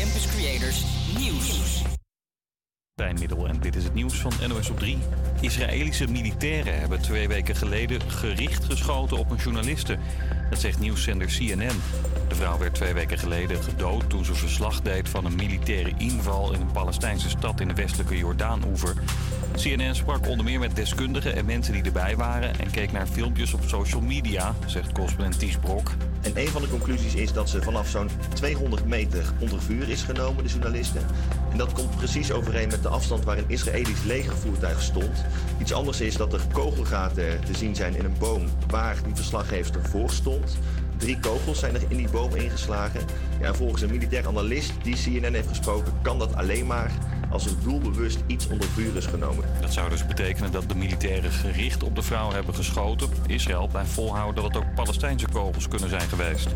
Campus Creators Nieuws. Pijnmiddel en dit is het nieuws van NOS op 3. Israëlische militairen hebben twee weken geleden gericht geschoten op een journaliste. Dat zegt nieuwszender CNN. De vrouw werd twee weken geleden gedood toen ze verslag deed van een militaire inval in een Palestijnse stad in de westelijke Jordaan-oever. CNN sprak onder meer met deskundigen en mensen die erbij waren en keek naar filmpjes op social media, zegt correspondent Ties Brok. En een van de conclusies is dat ze vanaf zo'n 200 meter onder vuur is genomen, de journaliste. En dat komt precies overeen met de afstand waar een Israëlisch legervoertuig stond. Iets anders is dat er kogelgaten te zien zijn in een boom waar die verslaggever voor stond. Drie kogels zijn er in die boom ingeslagen. Ja, volgens een militair analist die CNN heeft gesproken, kan dat alleen maar als er doelbewust iets onder vuur is genomen. Dat zou dus betekenen dat de militairen gericht op de vrouw hebben geschoten. Israël blijft volhouden dat het ook Palestijnse kogels kunnen zijn geweest.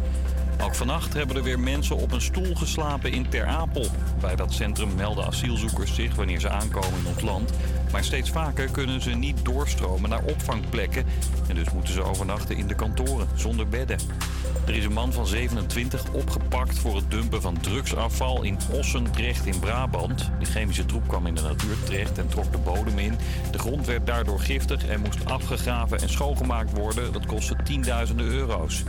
Ook vannacht hebben er weer mensen op een stoel geslapen in Ter Apel. Bij dat centrum melden asielzoekers zich wanneer ze aankomen in ons land. Maar steeds vaker kunnen ze niet doorstromen naar opvangplekken. En dus moeten ze overnachten in de kantoren, zonder bedden. Er is een man van 27 opgepakt voor het dumpen van drugsafval in Ossendrecht in Brabant. De chemische troep kwam in de natuur terecht en trok de bodem in. De grond werd daardoor giftig en moest afgegraven en schoongemaakt worden. Dat kostte tienduizenden euro's.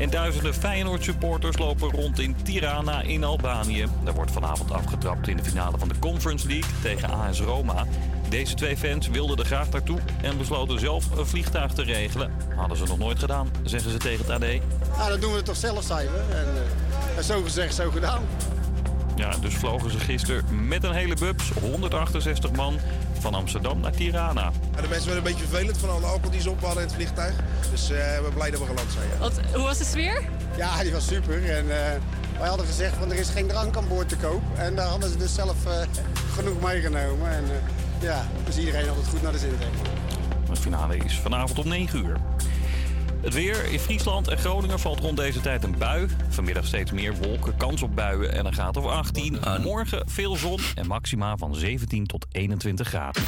En duizenden Feyenoord-supporters lopen rond in Tirana in Albanië. Daar wordt vanavond afgetrapt in de finale van de Conference League tegen AS Roma. Deze twee fans wilden er graag naartoe en besloten zelf een vliegtuig te regelen. Hadden ze nog nooit gedaan, zeggen ze tegen het AD. Nou, dat doen we toch zelf, zijn we. En, uh, en zo gezegd, zo gedaan. Ja, dus vlogen ze gisteren met een hele bubs, 168 man, van Amsterdam naar Tirana. Ja, de mensen werden een beetje vervelend van alle alcohol die ze op hadden in het vliegtuig. Dus uh, we zijn blij dat we geland zijn. Ja. Wat, hoe was de sfeer? Ja, die was super. En uh, wij hadden gezegd van er is geen drank aan boord te koop. En daar hadden ze dus zelf uh, genoeg meegenomen. En ja, dus iedereen had het goed naar de zin. De finale is vanavond om 9 uur. Het weer in Friesland en Groningen valt rond deze tijd een bui. Vanmiddag steeds meer wolken, kans op buien en een graad of 18. Morgen veel zon en maxima van 17 tot 21 graden.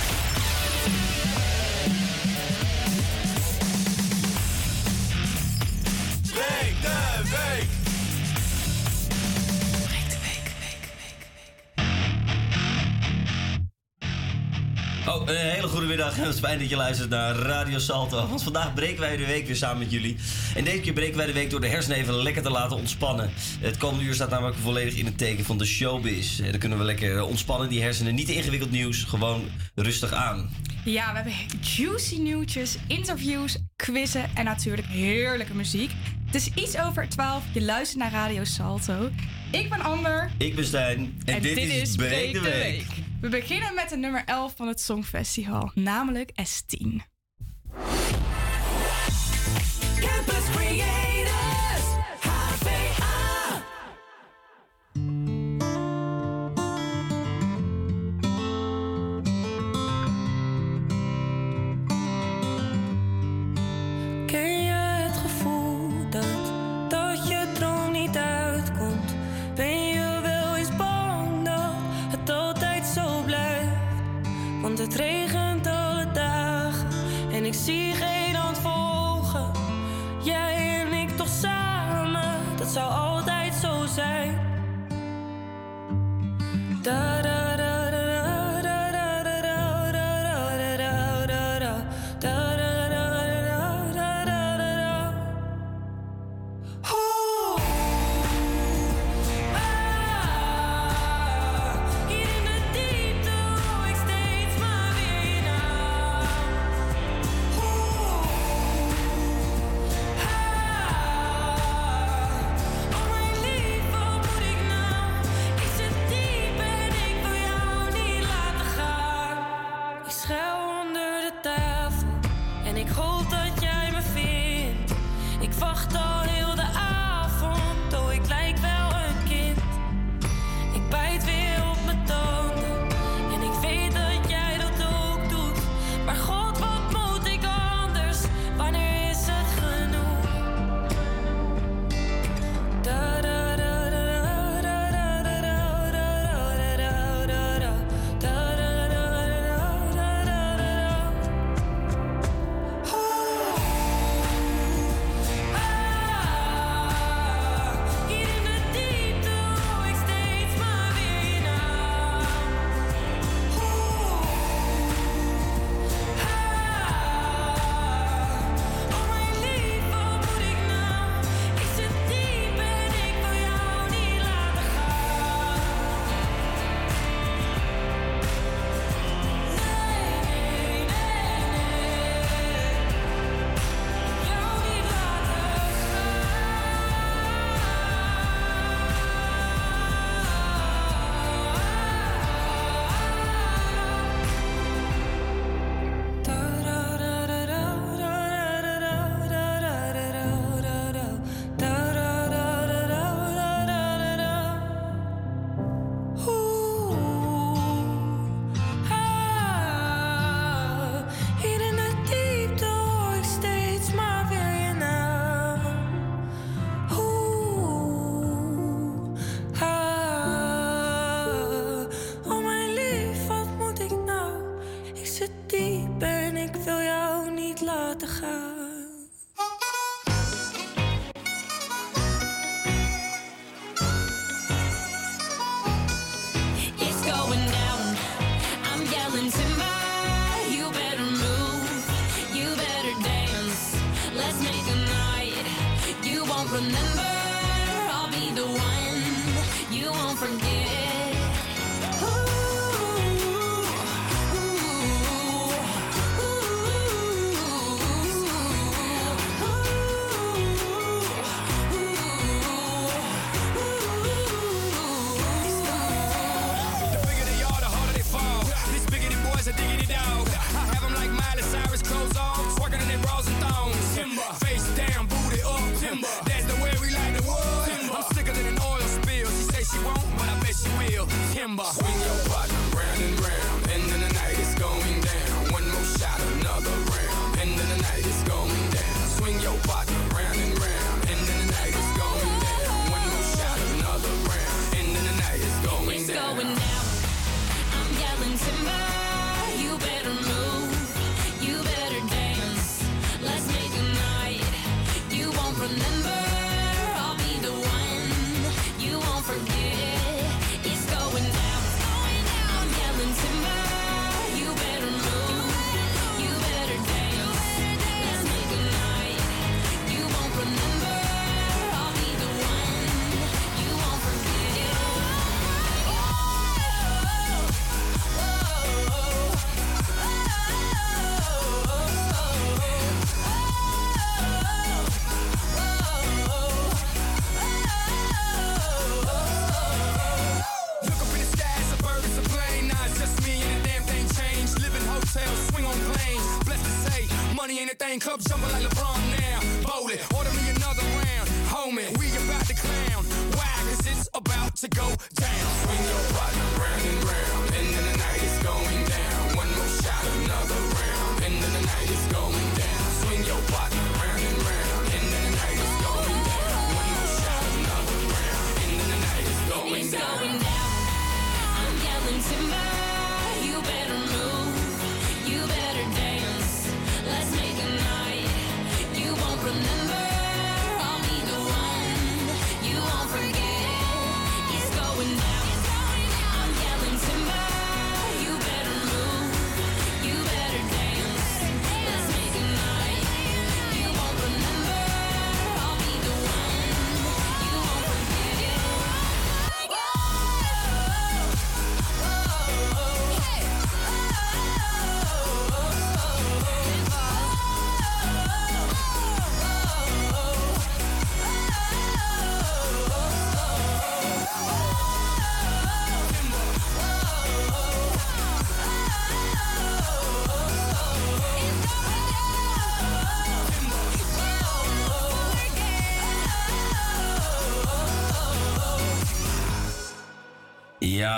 Oh, een hele goede middag. Het is fijn dat je luistert naar Radio Salto. Want vandaag breken wij de week weer samen met jullie. En deze keer breken wij de week door de hersenen even lekker te laten ontspannen. Het komende uur staat namelijk volledig in het teken van de showbiz. Dan kunnen we lekker ontspannen, die hersenen. Niet ingewikkeld nieuws, gewoon rustig aan. Ja, we hebben juicy nieuwtjes, interviews, quizzen en natuurlijk heerlijke muziek. Het is iets over 12. Je luistert naar Radio Salto. Ik ben Amber. Ik ben Stijn. En, dit, is Breek de Week. We beginnen met de nummer 11 van het Songfestival, namelijk S10. say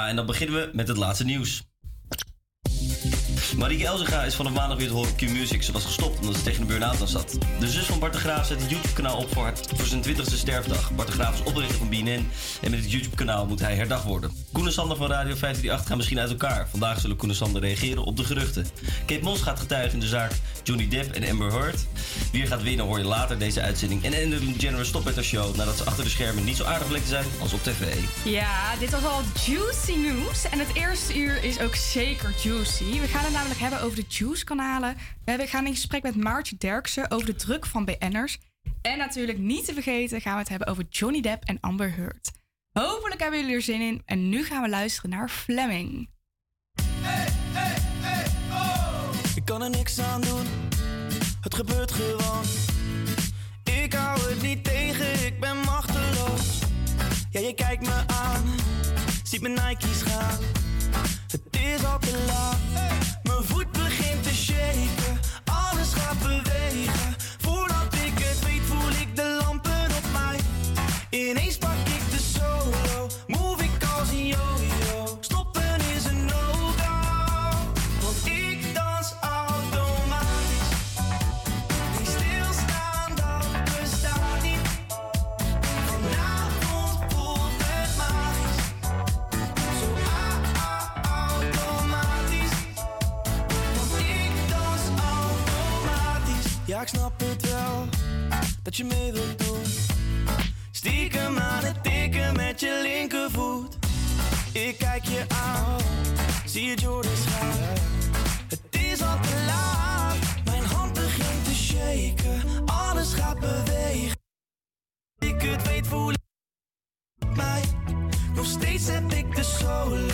En dan beginnen we met het laatste nieuws. Marieke Elzega is vanaf maandag weer te horen op Q-Music. Ze was gestopt omdat ze tegen een burn-out aan zat. De zus van Bart Graaf zet het YouTube-kanaal op voor, haar- voor zijn 20ste sterfdag. Bart Graaf is oprichter van BNN en met het YouTube-kanaal moet hij herdacht worden. Koen en Sander van Radio 538 gaan misschien uit elkaar. Vandaag zullen Koen en Sander reageren op de geruchten. Kate Moss gaat getuigen in de zaak Johnny Depp en Amber Heard. Wie gaat winnen hoor je later deze uitzending. En Ellen DeGeneres stopt met haar show nadat ze achter de schermen niet zo aardig bleek te zijn als op tv. Ja, dit was al juicy nieuws. En het eerste uur is ook zeker juicy. We gaan het namelijk hebben over de Juice-kanalen. We hebben- gaan in gesprek met Maartje Derksen over de druk van BN'ers. En natuurlijk niet te vergeten gaan we het hebben over Johnny Depp en Amber Heard. Hopelijk hebben jullie er zin in. En nu gaan we luisteren naar Fleming. Ik kan er niks aan doen, het gebeurt gewoon. Ik hou het niet tegen, ik ben machteloos. Ja, je kijkt me aan, ziet mijn Nike's gaan. Het is al te laat, mijn voet begint te shaken. Alles gaat bewegen, voordat ik het weet voel ik de lampen op mij. Ineens pak Ja, ik snap het wel dat je mee wilt doen. Stiekem aan het tikken met je linkervoet. Ik kijk je aan, zie je Jordans gaan. Het is al te laat, mijn hand begint te shaken. Alles gaat bewegen. Ik het weet, voel ik mij. Nog steeds heb ik de solo.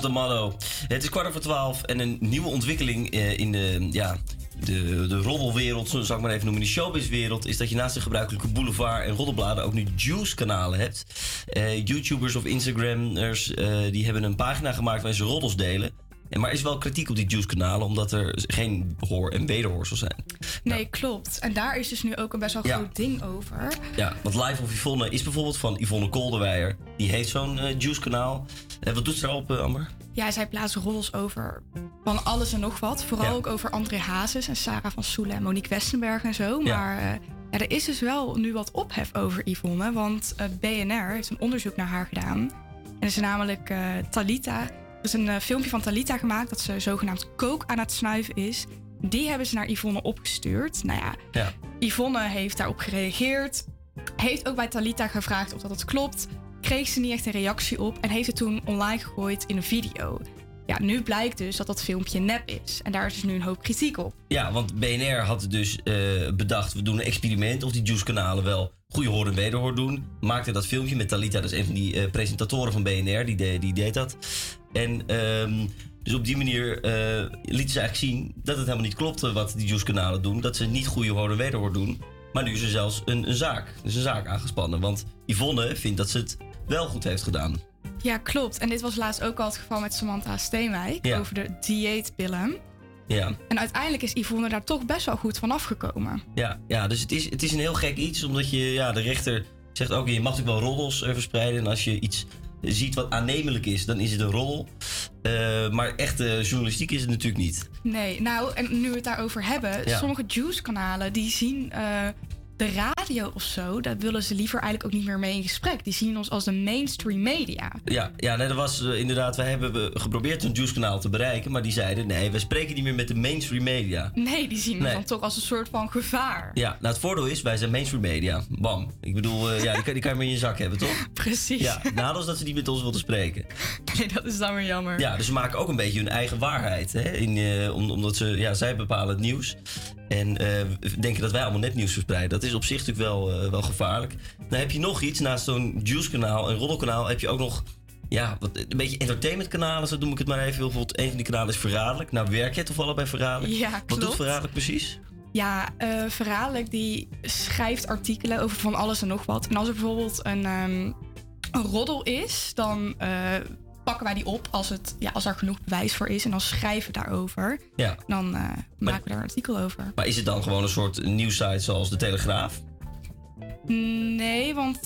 de motto. Het is kwart over twaalf en een nieuwe ontwikkeling eh, in de, ja, de, de robbelwereld, zo zou ik maar even noemen, de showbizwereld, is dat je naast de gebruikelijke boulevard en roddelbladen ook nu juice-kanalen hebt. Eh, YouTubers of Instagrammers eh, die hebben een pagina gemaakt waarin ze roddels delen. En maar is wel kritiek op die juice-kanalen, omdat er geen hoor- en wederhoor zijn. Nee, klopt. En daar is dus nu ook een best wel ja. groot ding over. Ja, want Live of Yvonne is bijvoorbeeld van Yvonne Kolderweijer. Die heeft zo'n uh, Juice-kanaal. En wat doet ze daarop, eh, Amber? Ja, zij plaatst rolls over van alles en nog wat. Vooral ook over André Hazes en Sarah van Soelen en Monique Westenberg en zo. Maar ja, er is dus wel nu wat ophef over Yvonne. Want BNR heeft een onderzoek naar haar gedaan. En is namelijk Talita... Er is een filmpje van Talita gemaakt dat ze zogenaamd kook aan het snuiven is. Die hebben ze naar Yvonne opgestuurd. Nou ja, Ja. Yvonne heeft daarop gereageerd. Heeft ook bij Talita gevraagd of dat het klopt. Kreeg ze niet echt een reactie op en heeft het toen online gegooid in een video. Ja, nu blijkt dus dat dat filmpje nep is. En daar is dus nu een hoop kritiek op. Ja, want BNR had dus eh, bedacht, we doen een experiment of die Juice-kanalen wel goede hoor en wederhoor doen. Maakte dat filmpje met Talita, dat is een van die eh, presentatoren van BNR, die, de- die deed dat. En ehm, dus op die manier eh lieten ze eigenlijk zien dat het helemaal niet klopte wat die Juice-kanalen doen. Dat ze niet goede hoor en wederhoor doen. Maar nu is er zelfs een, een zaak, is een zaak aangespannen. Want Yvonne vindt dat ze het wel goed heeft gedaan. Ja, klopt. En dit was laatst ook al het geval met Samantha Steenwijk Ja. over de dieetpillen. Ja. En uiteindelijk is Yvonne daar toch best wel goed van afgekomen. Ja, ja dus het is, het is een heel gek iets, omdat je, ja, de rechter zegt ook, je mag natuurlijk wel roddels verspreiden. En als je iets ziet wat aannemelijk is, dan is het een roddel. Eh, maar echte journalistiek is het natuurlijk niet. Nee, nou, en nu we het daarover hebben, Ja. sommige Juice-kanalen die zien eh, de radio of zo, daar willen ze liever eigenlijk ook niet meer mee in gesprek. Die zien ons als de mainstream media. Ja, ja nee, dat was eh, inderdaad, wij hebben geprobeerd een Juice-kanaal te bereiken, maar die zeiden, nee, we spreken niet meer met de mainstream media. Nee, die zien ons Nee. dan toch als een soort van gevaar. Ja, nou het voordeel is, wij zijn mainstream media. Bam. Ik bedoel, eh, ja, die kan, die kan je maar in je zak hebben, toch? Precies. Ja, het nadeel is dat ze niet met ons wilden spreken. Nee, dat is dan weer jammer. Ja, dus ze maken ook een beetje hun eigen waarheid. Hè? In, eh, om- omdat ze, ja, zij bepalen het nieuws. En denken dat wij allemaal nepnieuws verspreiden. Dat is op zich natuurlijk wel, eh, wel gevaarlijk. Dan heb je nog iets. Naast zo'n Juice-kanaal en Roddelkanaal heb je ook nog... Ja, wat, een beetje entertainmentkanalen, zo noem ik het maar even. Bijvoorbeeld, een van die kanalen is Verraderlijk. Nou, werk jij toevallig bij Verraderlijk? Ja, Wat doet klopt. Verraderlijk precies? Ja, eh Verraderlijk die schrijft artikelen over van alles en nog wat. En als er bijvoorbeeld een, ehm, een roddel is, dan eh, pakken wij die op als, het, ja, als er genoeg bewijs voor is. En dan schrijven we daarover. Ja. Dan eh, maken we daar een artikel over. Maar is het dan gewoon een soort nieuwssite zoals De Telegraaf? Nee, want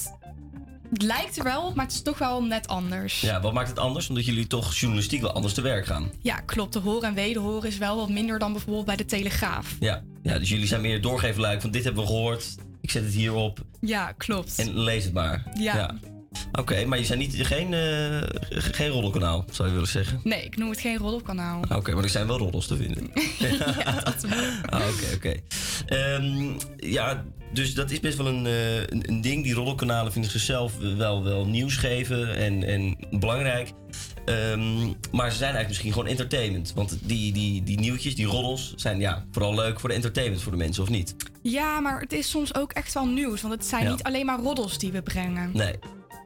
het lijkt er wel op, maar het is toch wel net anders. Ja, wat maakt het anders? Omdat jullie toch journalistiek wel anders te werk gaan. Ja, klopt. De horen en wederhoren is wel wat minder dan bijvoorbeeld bij de Telegraaf. Ja, ja dus jullie zijn meer doorgeefluik van dit hebben we gehoord. Ik zet het hierop Ja, klopt. en lees het maar. Ja. Oké, maar je zijn niet, geen, ge- geen roddelkanaal, zou je willen zeggen. Nee, ik noem het geen roddelkanaal. Oké, maar er zijn wel roddels te vinden. Ah, Oké, oké. Ehm, ja, dus dat is best wel een, eh, een, een ding. Die roddelkanalen vinden zichzelf wel, wel nieuws geven en, en belangrijk. Ehm, maar ze zijn eigenlijk misschien gewoon entertainment. Want die, die, die nieuwtjes, die roddels, zijn ja, vooral leuk voor de entertainment voor de mensen, of niet? Ja, maar het is soms ook echt wel nieuws. Want het zijn Ja. niet alleen maar roddels die we brengen. Nee.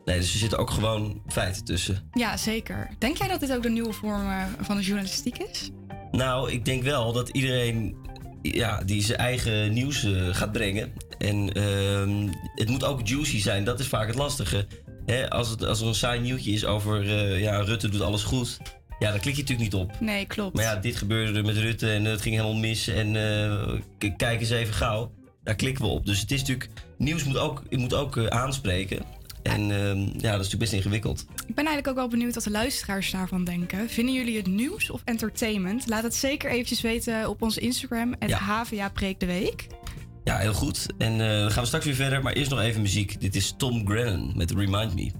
Nee, dus er zitten ook gewoon feiten tussen. Ja, zeker. Denk jij dat dit ook de nieuwe vorm eh, van de journalistiek is? Nou, ik denk wel dat iedereen ja, die zijn eigen nieuws eh, gaat brengen. En ehm, het moet ook juicy zijn, dat is vaak het lastige. Hè, als, het, als er een saai nieuwtje is over eh, ja, Rutte doet alles goed, ja, dan klik je natuurlijk niet op. Nee, klopt. Maar ja, dit gebeurde er met Rutte en het ging helemaal mis. En kijk eens even gauw. Daar klikken we op. Dus het is natuurlijk, nieuws moet ook, je moet ook aanspreken. En ehm, ja, dat is natuurlijk best ingewikkeld. Ik ben eigenlijk ook wel benieuwd wat de luisteraars daarvan denken. Vinden jullie het nieuws of entertainment? Laat het zeker eventjes weten op onze Instagram. Het Ja. HVA Preek de Week. Ja, heel goed. En eh, dan gaan we straks weer verder. Maar eerst nog even muziek. Dit is Tom Grennan met Remind Me.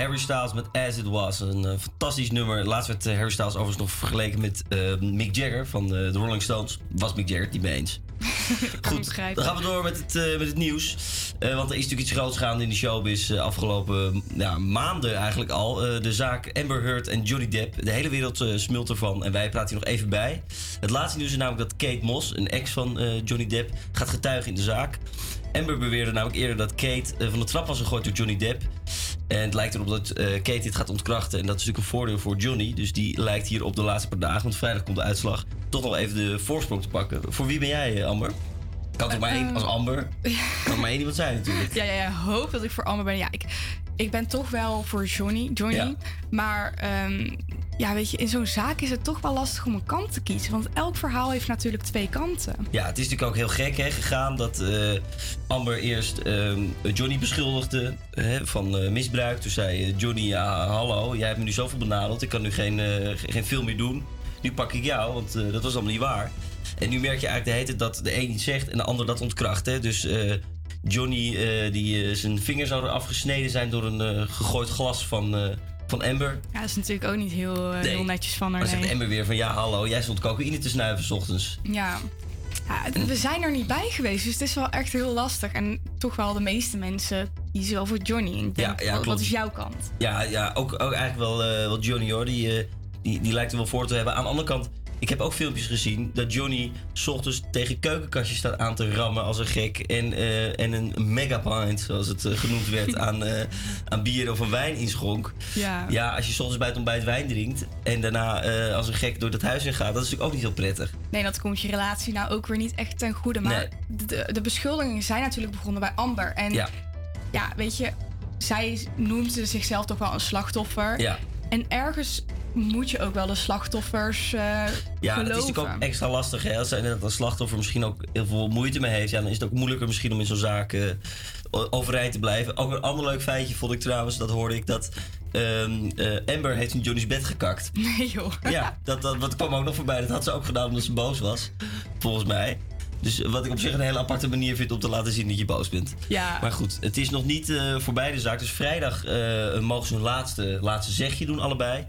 Harry Styles met As It Was. Een eh, fantastisch nummer. Laatst werd eh, Harry Styles overigens nog vergeleken met eh, Mick Jagger van de Rolling Stones. Was Mick Jagger het niet mee eens. Goed, dan gaan we door met het, met het nieuws. Want er is natuurlijk iets groots gaande in de showbiz afgelopen ja, maanden eigenlijk al. De zaak Amber Heard en Johnny Depp. De hele wereld smult ervan en wij praten hier nog even bij. Het laatste nieuws is namelijk dat Kate Moss, een ex van Johnny Depp, gaat getuigen in de zaak. Amber beweerde namelijk eerder dat Kate van de trap was gegooid door Johnny Depp. En het lijkt erop dat Kate dit gaat ontkrachten. En dat is natuurlijk een voordeel voor Johnny. Dus die lijkt hier op de laatste paar dagen, want vrijdag komt de uitslag, toch nog even de voorsprong te pakken. Voor wie ben jij, Amber? Kan er maar één als Amber? Kan er maar één iemand zijn natuurlijk. Ja, ja, ja, hoop dat ik voor Amber ben. Ja, ik, ik ben toch wel voor Johnny. Johnny. Ja. Maar um, ja, weet je, in zo'n zaak is het toch wel lastig om een kant te kiezen. Want elk verhaal heeft natuurlijk twee kanten. Ja, het is natuurlijk ook heel gek gegaan dat uh, Amber eerst uh, Johnny beschuldigde hè, van uh, misbruik. Toen zei Johnny, ja, hallo, jij hebt me nu zoveel benadeld. Ik kan nu geen, geen film meer doen. Nu pak ik jou, want dat was allemaal niet waar. En nu merk je eigenlijk de hele dat de een iets zegt en de ander dat ontkracht. Hè? Dus Johnny, die zijn vingers zouden afgesneden zijn door een gegooid glas van, van Amber. Ja, dat is natuurlijk ook niet heel, nee. heel netjes van haar. Maar zegt Amber weer van ja, hallo, jij stond cocaïne te snuiven s ochtends. Ja. ja. we zijn er niet bij geweest, dus het is wel echt heel lastig. En toch wel de meeste mensen kiezen wel voor Johnny. En denk, ja, ja, wat, wat, is jouw kant? Ja, ja ook, ook eigenlijk wel, wel Johnny hoor. Die, die, die lijkt er wel voor te hebben. Aan de andere kant ik heb ook filmpjes gezien dat Johnny s ochtends tegen keukenkastjes staat aan te rammen als een gek. En, uh, en een megapint, zoals het uh, genoemd werd, aan, uh, aan bier of een wijn inschonk. Ja. ja, als je s ochtends bij het ontbijt wijn drinkt en daarna als een gek door het huis in gaat, dat is natuurlijk ook niet heel prettig. Nee, dat komt je relatie nou ook weer niet echt ten goede. Maar nee. de, de beschuldigingen zijn natuurlijk begonnen bij Amber. En ja, ja weet je, zij noemde zichzelf toch wel een slachtoffer. Ja. En ergens moet je ook wel de slachtoffers uh, Ja, geloven. het is natuurlijk ook extra lastig. Hè? Als een slachtoffer misschien ook heel veel moeite mee heeft... Ja, dan is het ook moeilijker misschien om in zo'n zaak uh, overeind te blijven. Ook een ander leuk feitje vond ik trouwens, dat hoorde ik... dat um, uh, Amber heeft in Johnny's bed gekakt. Nee joh. Ja, dat, dat, dat kwam ook nog voorbij. Dat had ze ook gedaan omdat ze boos was, volgens mij. Dus wat ik op zich een hele aparte manier vind om te laten zien dat je boos bent. Ja. Maar goed, het is nog niet uh, voorbij de zaak. Dus vrijdag uh, mogen ze hun laatste, laatste zegje doen, allebei.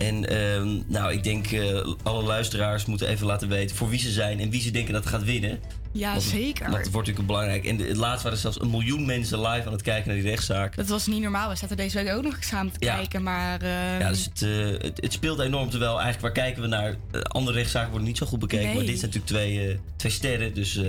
En uh, nou, ik denk uh, alle luisteraars moeten even laten weten voor wie ze zijn en wie ze denken dat gaat winnen. Ja, want, zeker. Want het wordt natuurlijk belangrijk. En het laatst waren er zelfs een miljoen mensen live aan het kijken naar die rechtszaak. Dat was niet normaal. We zaten deze week ook nog samen te ja. kijken, maar... Ja, dus het, uh, het, het, speelt enorm. Terwijl eigenlijk, waar kijken we naar? andere rechtszaken worden niet zo goed bekeken. Nee. Maar dit zijn natuurlijk twee, twee sterren. Dus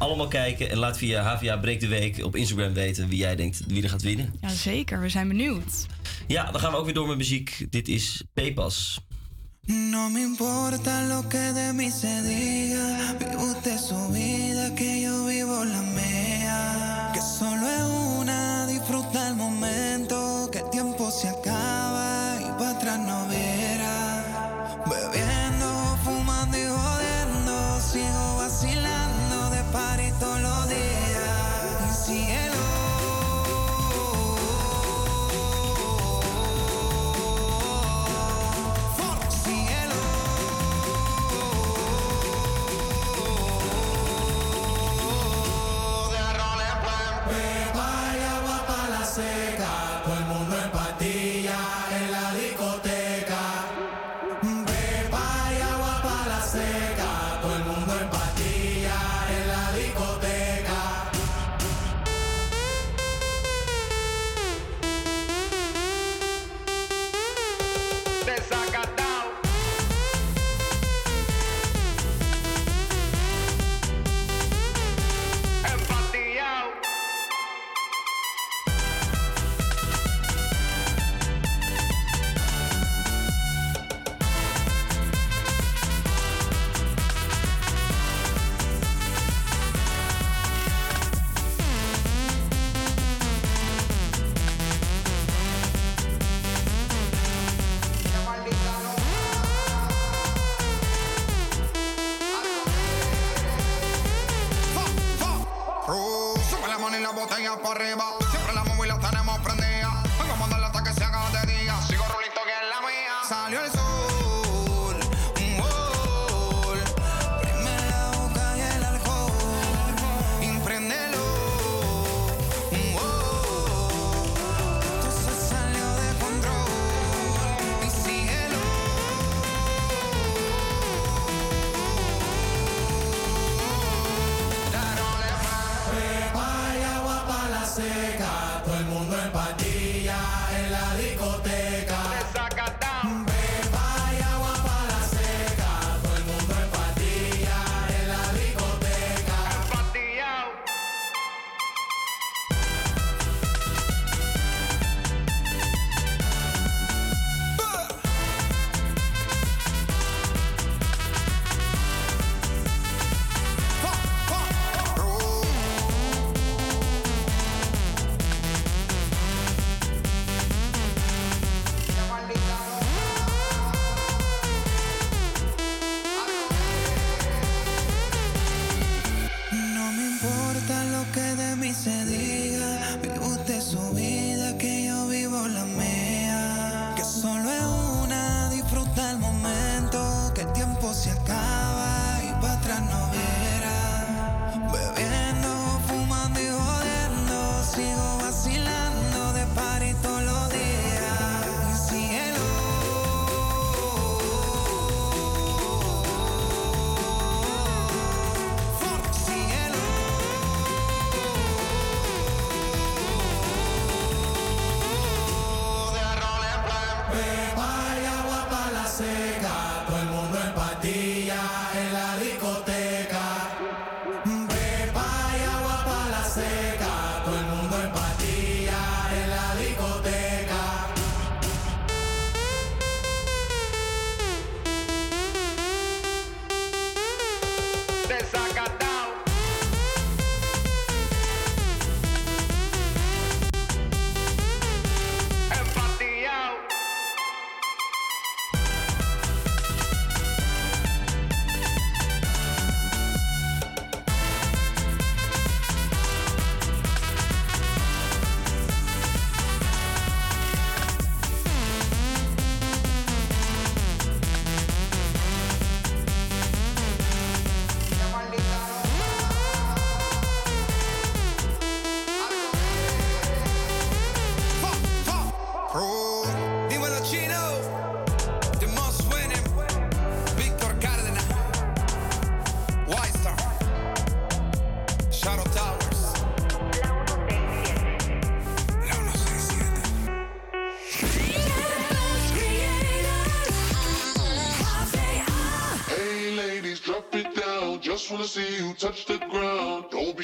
allemaal kijken. En laat via HVA Breek de Week op Instagram weten wie jij denkt wie er gaat winnen. Ja, zeker. We zijn benieuwd. Ja, dan gaan we ook weer door met muziek. Dit is Pepas. No me importa lo que de mí se diga. Vive usted su vida, que yo vivo la mía.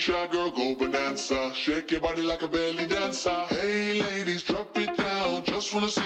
Shy, girl, go bonanza. Shake your body like a belly dancer. Hey, ladies, drop it down. Just wanna see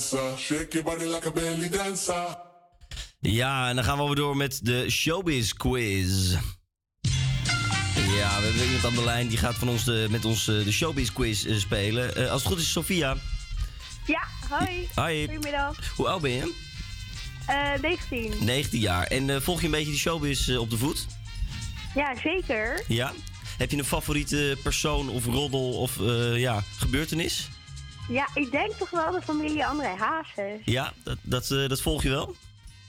Shake your body like a belly dancer. Ja, en dan gaan we weer door met de Showbiz Quiz. Ja, we hebben iemand aan de lijn die gaat van ons de, met ons eh, de Showbiz Quiz eh, spelen. Eh, als het goed is, Sofia. Ja, hoi. Hoi. Goedemiddag. Hoe oud ben je? Eh 19. 19 jaar. En volg je een beetje die showbiz op de voet? Ja, zeker. Ja. Heb je een favoriete persoon of roddel of eh, ja, gebeurtenis? Ja, ik denk toch wel de familie André Hazes. Ja, dat, dat, eh, dat volg je wel?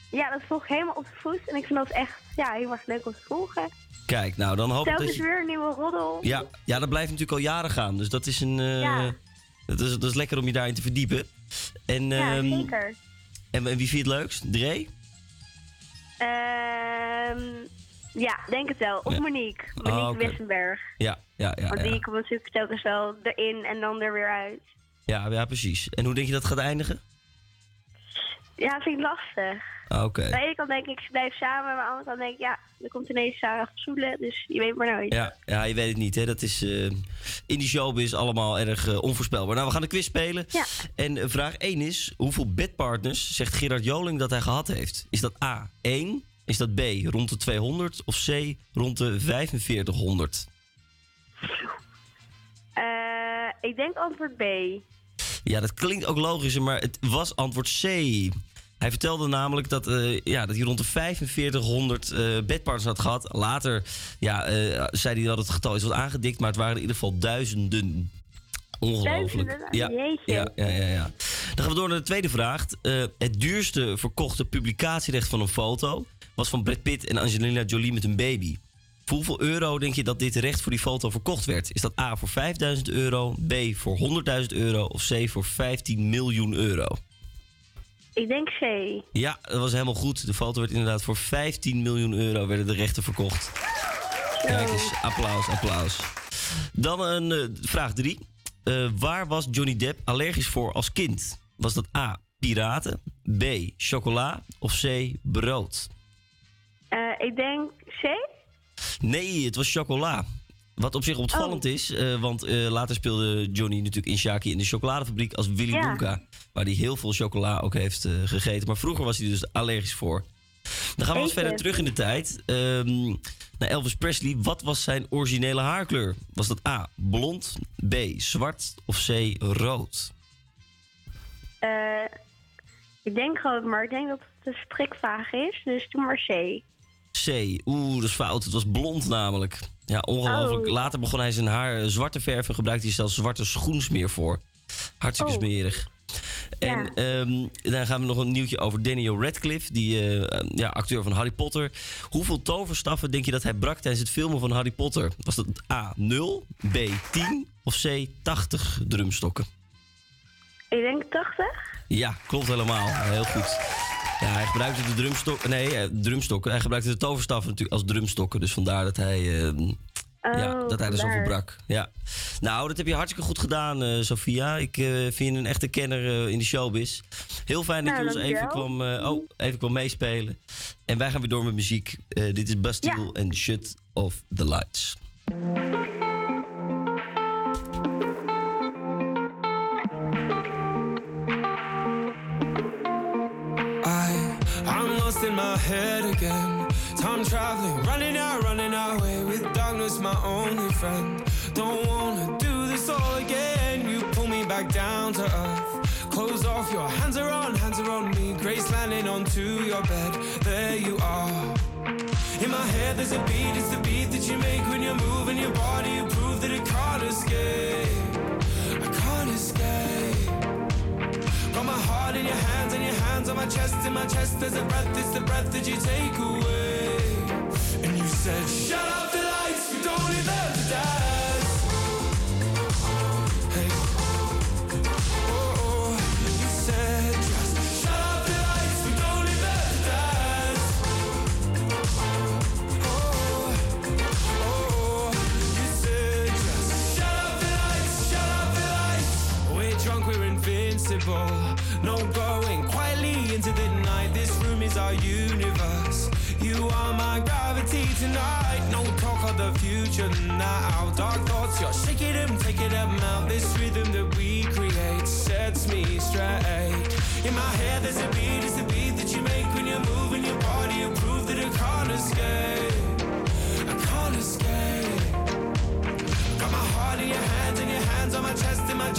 Ja, dat volg ik helemaal op de voet. En ik vind dat echt ja, heel erg leuk om te volgen. Kijk, nou dan hoop ik dat Telkens je... weer een nieuwe roddel. Ja, ja, dat blijft natuurlijk al jaren gaan. Dus dat is een. eh, Ja. dat, is, dat is lekker om je daarin te verdiepen. En, Ja, ehm, zeker. en, en wie vind je het leukst? Dre? Ehm ja, denk het wel. Of Ja. Monique. Ah, Monique. Wissenberg. Ja, ja, ja. Want Ja, die komt natuurlijk telkens wel erin en dan er weer uit. Ja, ja, precies. En hoe denk je dat gaat eindigen? Ja, vind ik lastig. Ah, Oké. Aan de ene kant denk ik, ze blijven samen. Maar aan de andere kant denk ik, ja, er komt ineens Sarah van Soelen. Dus je weet maar nooit. Ja, ja, je weet het niet. Hè? Dat is eh, in die showbiz allemaal erg eh, onvoorspelbaar. Nou, we gaan de quiz spelen. Ja. En eh, vraag 1 is: hoeveel bedpartners zegt Gerard Joling dat hij gehad heeft? Is dat A 1? Is dat B rond de 200? Of C rond de 4500? Eh, ik denk antwoord B. Ja, dat klinkt ook logisch, maar het was antwoord C. Hij vertelde namelijk dat, eh, ja, dat hij rond de 4500 eh bedpartners had gehad. Later ja, eh, zei hij dat het getal is wat aangedikt, maar het waren in ieder geval duizenden. Ongelooflijk. Ja, ja, ja, ja, ja. Dan gaan we door naar de tweede vraag. Het duurste verkochte publicatierecht van een foto was van Brad Pitt en Angelina Jolie met een baby. Voor hoeveel euro denk je dat dit recht voor die foto verkocht werd? Is dat A voor 5000 euro, B voor 100.000 euro of C voor 15 miljoen euro? Ik denk C. Ja, dat was helemaal goed. De foto werd inderdaad voor 15 miljoen euro werden de rechten verkocht. Kijk eens, applaus, applaus. Dan een eh, vraag 3. waar was Johnny Depp allergisch voor als kind? Was dat A, piraten, B, chocola of C, brood? Eh, ik denk C. Nee, het was chocola. Wat op zich opvallend is, eh, want eh, later speelde Johnny natuurlijk in Shaki in de chocoladefabriek als Willy Ja. Wonka. Waar hij heel veel chocola ook heeft eh, gegeten. Maar vroeger was hij dus allergisch voor. Dan gaan we wat Zeker. verder terug in de tijd. Ehm, naar Elvis Presley. Wat was zijn originele haarkleur? Was dat A, blond, B, zwart of C, rood? Ik denk rood, maar ik denk dat het een strikvraag is. Dus doe maar C. C. Oeh, dat is fout. Het was blond namelijk. Ja, ongelooflijk. Oh. Later begon hij zijn haar eh, zwart te verven en gebruikte hij zelfs zwarte schoensmeer voor. Hartstikke Oh. smerig. En ehm, dan gaan we nog een nieuwtje over Daniel Radcliffe, die eh, ja, acteur van Harry Potter. Hoeveel toverstaffen denk je dat hij brak tijdens het filmen van Harry Potter? Was dat A 0, B 10 of C 80 drumstokken? Ik denk 80. Ja, klopt helemaal. Heel goed. Ja, hij gebruikte de drumstokken. Nee, eh, drumstokken. Hij gebruikte de toverstaffen natuurlijk als drumstokken. Dus vandaar dat hij. ehm, ja, Oh, dat hij er zoveel brak. Ja. Nou, dat heb je hartstikke goed gedaan, eh Sophia. Ik eh, vind je een echte kenner in de showbiz. Heel fijn dat Nou, je ons even kwam, oh, even kwam meespelen. En wij gaan weer door met muziek. Dit is Bastille en Shut Off the Lights. Lost in my head again. Time traveling, running out, running away with darkness, my only friend. Don't wanna do this all again. You pull me back down to earth. Close off, your hands are on, hands are on me. Grace landing onto your bed. There you are. In my head, there's a beat, it's the beat that you make when you're moving your body. You prove that it can't escape. I can't escape. Got my heart in your hands and your hands on my chest. In my chest, there's a breath, it's the breath that you take away. And you said, Shut up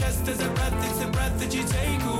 chest, there's a breath, it's the breath that you take away.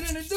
no, no, no,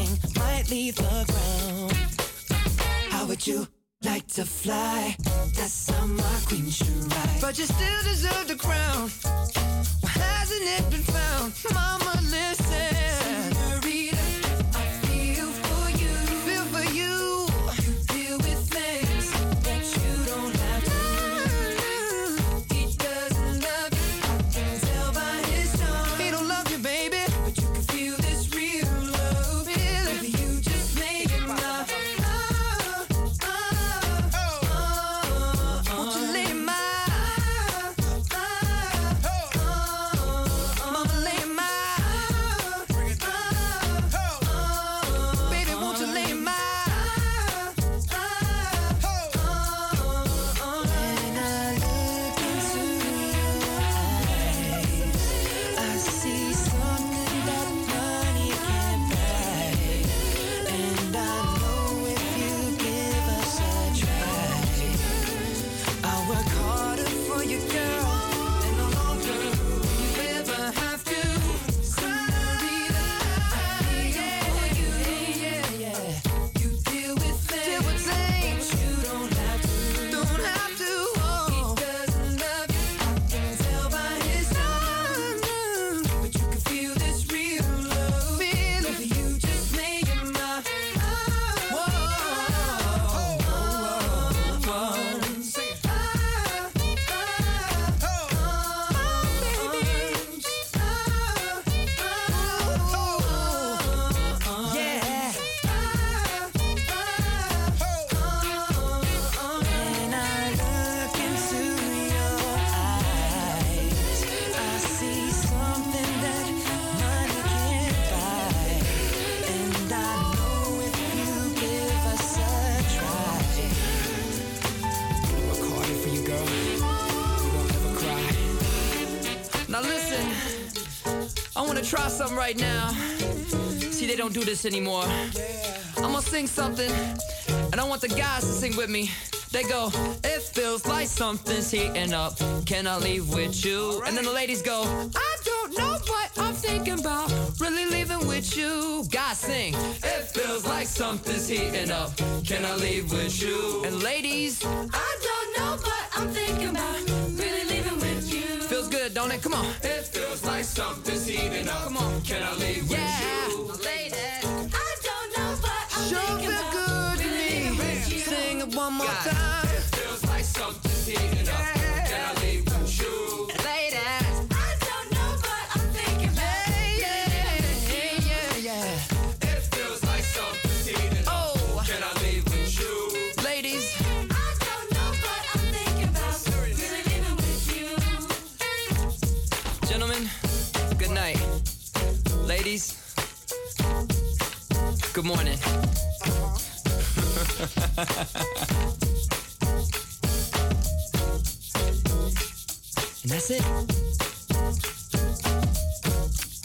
way, thing might leave the ground. How would you like to fly? That's how my queen should ride. But you still deserve the crown. Hasn't it been found? Mama, listen. This anymore. I'm gonna sing something, and I want the guys to sing with me. They go, it feels like something's heating up. Can I leave with you? And then the ladies go, I don't know what I'm thinking about. Really leaving with you. Guys sing, it feels like something's heating up. Can I leave with you? And ladies, I don't know what I'm thinking about. Really leaving with you. feels good, don't it? Come on. It feels like something's heating up. Come on. Can I leave with you? Ladies, time. It feels like heating up. Can I leave with you? Ladies, I don't know what I'm thinking about. Yeah, yeah, yeah. It feels like something's heating up. Can I leave with you? Ladies. I don't know what I'm thinking about. Really with you. Gentlemen, good night. Ladies, good morning. And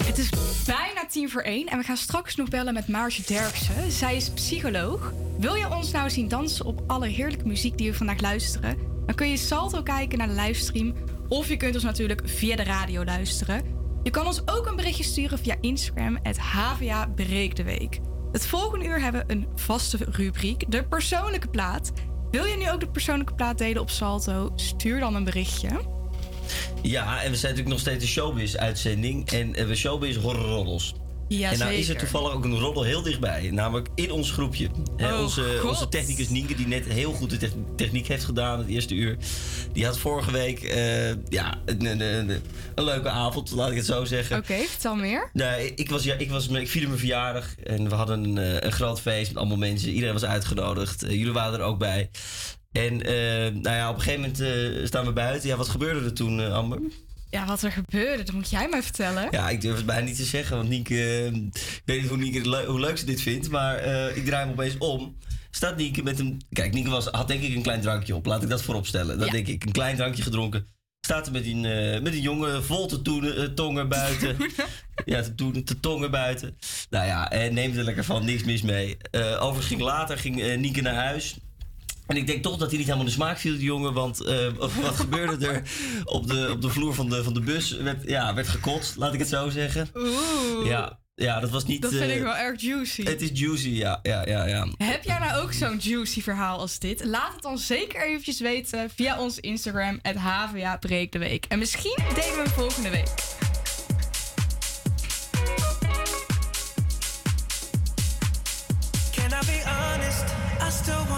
Het is bijna tien voor één en we gaan straks nog bellen met Maartje Derksen. Zij is psycholoog. Wil je ons nou zien dansen op alle heerlijke muziek die we vandaag luisteren? Dan kun je Salto kijken naar de livestream of je kunt ons natuurlijk via de radio luisteren. Je kan ons ook een berichtje sturen via Instagram, het HVA Breek de Week. Het volgende uur hebben we een vaste rubriek, de persoonlijke plaat. Wil je nu ook de persoonlijke plaat delen op Salto? Stuur dan een berichtje. Ja, en we zijn natuurlijk nog steeds een showbiz-uitzending. En eh, we showbiz horrorroddels. Ja, en nou is er toevallig ook een roddel heel dichtbij. Namelijk in ons groepje. Oh, onze, onze technicus Nienke, die net heel goed de tech- techniek heeft gedaan het eerste uur. Die had vorige week eh, ja, een, een, een, een leuke avond, laat ik het zo zeggen. Oké, vertel meer. Nee, ik, was, ja, ik, was, ik vierde mijn verjaardag en we hadden een, eh, een groot feest met allemaal mensen. Iedereen was uitgenodigd. Jullie waren er ook bij. En eh, nou ja, op een gegeven moment eh, staan we buiten. Ja, wat gebeurde er toen, eh, Amber? Ja, wat er gebeurde, dat moet jij mij vertellen. Ja, ik durf het bijna niet te zeggen, want Nienke... ik weet niet hoe, Nienke, hoe leuk ze dit vindt, maar ik draai hem opeens om. Staat Nienke met een... Kijk, Nienke was, had denk ik een klein drankje op. Laat ik dat voorop stellen. Dat Ja. denk ik. Een klein drankje gedronken. Staat er met een, met een jongen vol te toenen, tongen buiten. ja, te, te tongen buiten. Nou ja, en neemt er lekker van. Niks mis mee. Eh, overigens ging later ging, eh, Nienke naar huis. En ik denk toch dat hij niet helemaal in de smaak viel, die jongen. Want eh, wat gebeurde er op de, op de vloer van de, van de bus? Werd, ja, werd gekotst, laat ik het zo zeggen. Oeh. Ja, ja, dat was niet... Dat vind eh, ik wel erg juicy. Het is juicy, ja. ja, ja, ja. Heb jij nou ook zo'n juicy verhaal als dit? Laat het dan zeker eventjes weten via ons Instagram, het HVA Breek de Week. En misschien delen we hem volgende week.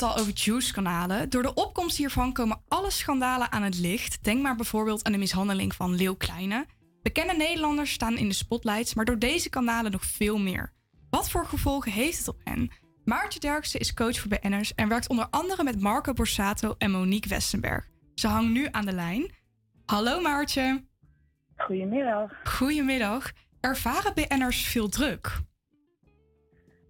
het al over juice-kanalen. Door de opkomst hiervan komen alle schandalen aan het licht. Denk maar bijvoorbeeld aan de mishandeling van Leeuw Kleine. Bekende Nederlanders staan in de spotlights, maar door deze kanalen nog veel meer. Wat voor gevolgen heeft het op hen? Maartje Derksen is coach voor BN'ers en werkt onder andere met Marco Borsato en Monique Westenberg. Ze hangt nu aan de lijn. Hallo Maartje. Goedemiddag. Goedemiddag. Ervaren BN'ers veel druk?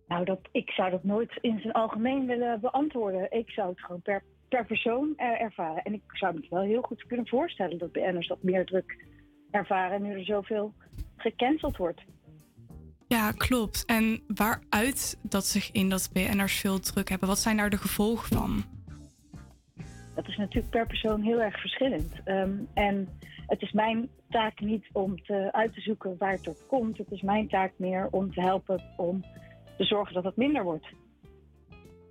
Nou, dat, ik zou dat nooit in zijn algemeen willen beantwoorden. Ik zou het gewoon per, per persoon eh, ervaren. En ik zou me wel heel goed kunnen voorstellen dat BN'ers dat meer druk ervaren nu er zoveel gecanceld wordt. Ja, klopt. En waaruit dat zich in dat BN'ers veel druk hebben? Wat zijn daar de gevolgen van? Dat is natuurlijk per persoon heel erg verschillend. Ehm, en het is mijn taak niet om te, uit te zoeken waar het door komt. Het is mijn taak meer om te helpen om te zorgen dat het minder wordt.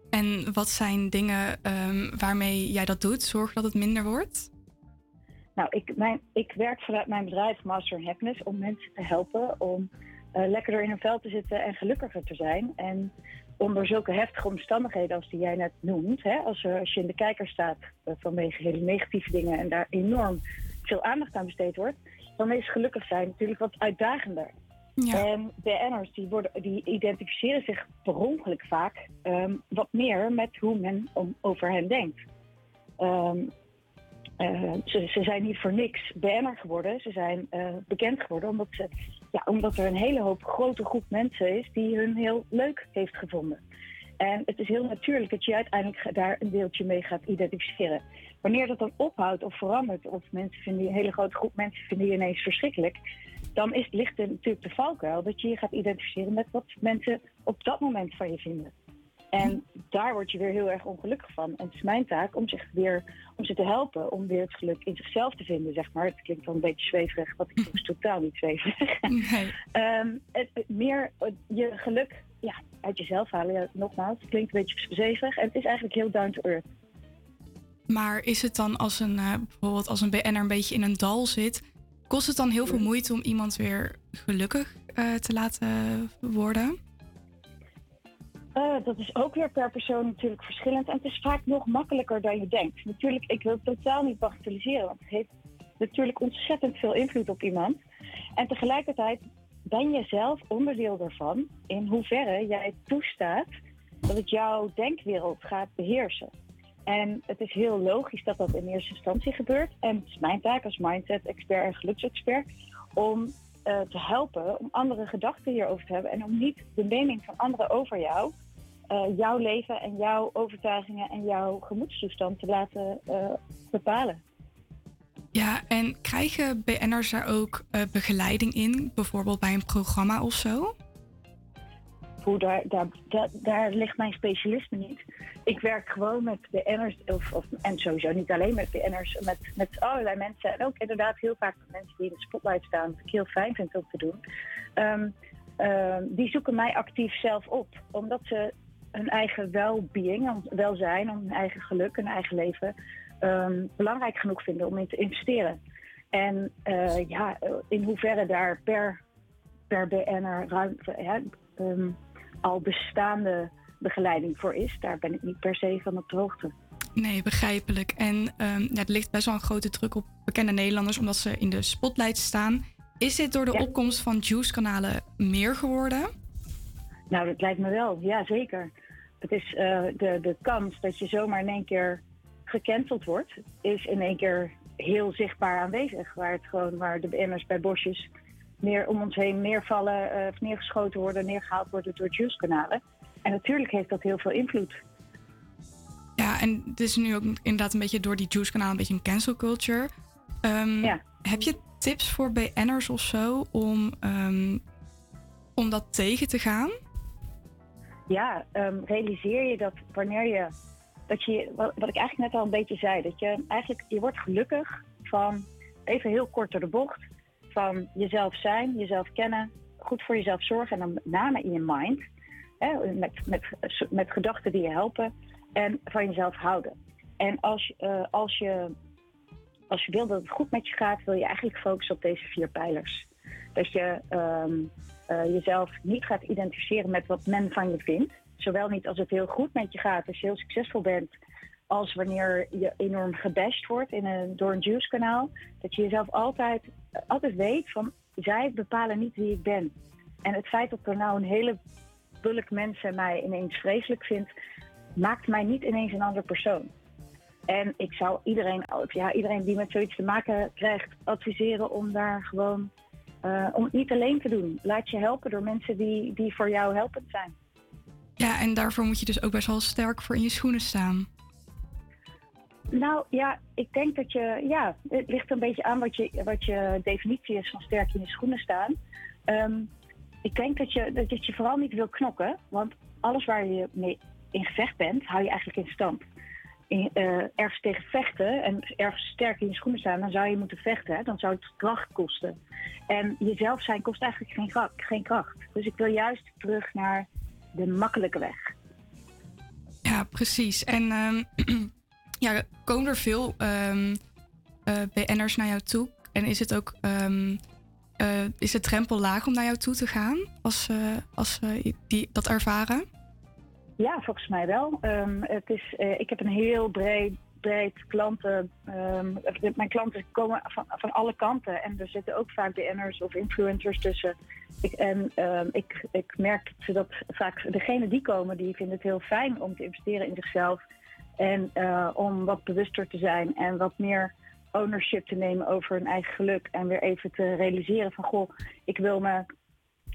En wat zijn dingen ehm, waarmee jij dat doet? Zorg dat het minder wordt? Nou, ik, mijn, ik werk vanuit mijn bedrijf Master in Happiness om mensen te helpen om eh, lekkerder in hun vel te zitten en gelukkiger te zijn. En onder zulke heftige omstandigheden als die jij net noemt, hè, als, er- als je in de kijker staat eh, vanwege hele negatieve dingen en daar enorm veel aandacht aan besteed wordt, dan is gelukkig zijn natuurlijk wat uitdagender. En BN'ers die, worden, die identificeren zich per ongeluk vaak ehm, wat meer met hoe men om, over hen denkt. Ehm, eh, ze, zijn niet voor niks BN'er geworden. Ze zijn eh, bekend geworden omdat, ze, ja, omdat er een hele hoop grote groep mensen is die hun heel leuk heeft gevonden. En het is heel natuurlijk dat je uiteindelijk daar een deeltje mee gaat identificeren. Wanneer dat dan ophoudt of verandert, of mensen vinden een hele grote groep mensen vinden je ineens verschrikkelijk, dan is, ligt er natuurlijk de valkuil dat je je gaat identificeren met wat mensen op dat moment van je vinden. En daar word je weer heel erg ongelukkig van. En het is mijn taak om, zich weer, om ze te helpen om weer het geluk in zichzelf te vinden, zeg maar. Het klinkt wel een beetje zweverig, wat ik dus totaal niet zweverig. Ehm, het, het meer eh, je geluk ja, uit jezelf halen. Ja, nogmaals, het klinkt een beetje zweverig. En het is eigenlijk heel down to earth. Maar is het dan als een, eh, bijvoorbeeld als een BN'er een beetje in een dal zit, kost het dan heel veel moeite om iemand weer gelukkig eh, te laten worden? Eh, dat is ook weer per persoon natuurlijk verschillend. En het is vaak nog makkelijker dan je denkt. Natuurlijk, ik wil het totaal niet bagatelliseren. Want het heeft natuurlijk ontzettend veel invloed op iemand. En tegelijkertijd ben je zelf onderdeel ervan in hoeverre jij toestaat dat het jouw denkwereld gaat beheersen. En het is heel logisch dat dat in eerste instantie gebeurt. En het is mijn taak als mindset-expert en geluksexpert om eh, te helpen om andere gedachten hierover te hebben. En om niet de mening van anderen over jou, eh, jouw leven en jouw overtuigingen en jouw gemoedstoestand te laten eh, bepalen. Ja, en krijgen BN'ers daar ook begeleiding in? Bijvoorbeeld bij een programma of zo? Hoe daar, daar, daar, ligt mijn specialisme niet. Ik werk gewoon met BN'ers, of, of, en sowieso niet alleen met BN'ers, met, met allerlei mensen. En ook inderdaad heel vaak met mensen die in de spotlight staan, wat ik heel fijn vind om te doen. Ehm, ehm, die zoeken mij actief zelf op, omdat ze hun eigen well-being, welzijn, hun eigen geluk, hun eigen leven ehm, belangrijk genoeg vinden om in te investeren. En eh, ja, in hoeverre daar per, per BN'er ruimte, ehm, al bestaande begeleiding voor is, daar ben ik niet per se van op de hoogte. Nee, begrijpelijk. En ehm, ja, er ligt best wel een grote druk op bekende Nederlanders omdat ze in de spotlight staan. Is dit door de opkomst van Juice-kanalen meer geworden? Nou, dat lijkt me wel, ja zeker. Het is eh, de, de kans dat je zomaar in één keer gecanceld wordt, is in één keer heel zichtbaar aanwezig. Waar het gewoon, waar de BN'ers bij bosjes neer om ons heen neervallen, eh, of neergeschoten worden, neergehaald worden door juice-kanalen. En natuurlijk heeft dat heel veel invloed. Ja, en het is nu ook inderdaad een beetje door die Juice-kanaal een beetje een cancel culture. Ehm, Heb je tips voor BN'ers of zo om, ehm, om dat tegen te gaan? Ja, ehm, realiseer je dat wanneer je, dat je, wat, wat ik eigenlijk net al een beetje zei, dat je eigenlijk, je wordt gelukkig van, even heel kort door de bocht, van jezelf zijn, jezelf kennen, goed voor jezelf zorgen en dan met name in je mind, hè, met, met, met gedachten die je helpen en van jezelf houden. En als, eh, als, je, als je wil dat het goed met je gaat, wil je eigenlijk focussen op deze vier pijlers. Dat je ehm, eh, jezelf niet gaat identificeren met wat men van je vindt. Zowel niet als het heel goed met je gaat, als je heel succesvol bent, als wanneer je enorm gebashed wordt in een, door een juice-kanaal. Dat je jezelf altijd, altijd weet van, zij bepalen niet wie ik ben. En het feit dat er nou een hele bulk mensen mij ineens vreselijk vindt, maakt mij niet ineens een ander persoon. En ik zou iedereen, ja, iedereen die met zoiets te maken krijgt, adviseren om daar gewoon eh, om het niet alleen te doen. Laat je helpen door mensen die, die voor jou helpend zijn. Ja, en daarvoor moet je dus ook best wel sterk voor in je schoenen staan. Nou ja, ik denk dat je, ja, het ligt een beetje aan wat je, wat je definitie is van sterk in je schoenen staan. Ehm, ik denk dat je, dat je vooral niet wil knokken, want alles waar je mee in gevecht bent, hou je eigenlijk in stand. In, eh, ergens tegen vechten en ergens sterk in je schoenen staan, dan zou je moeten vechten. Dan zou het kracht kosten. En jezelf zijn kost eigenlijk geen, geen kracht. Dus ik wil juist terug naar de makkelijke weg. Ja, precies. En ehm, ja, komen er veel ehm, eh, BN'ers naar jou toe? En is het ook, ehm, eh, is de drempel laag om naar jou toe te gaan als, eh, als die dat ervaren? Ja, volgens mij wel. Ehm, het is, ik heb een heel breed, breed klanten. mijn klanten komen van, van alle kanten. En er zitten ook vaak BN'ers of influencers tussen. Ik, en ik, ik merk dat vaak degenen die komen, die vinden het heel fijn om te investeren in zichzelf. En eh, om wat bewuster te zijn en wat meer ownership te nemen over hun eigen geluk. En weer even te realiseren van, goh, ik wil me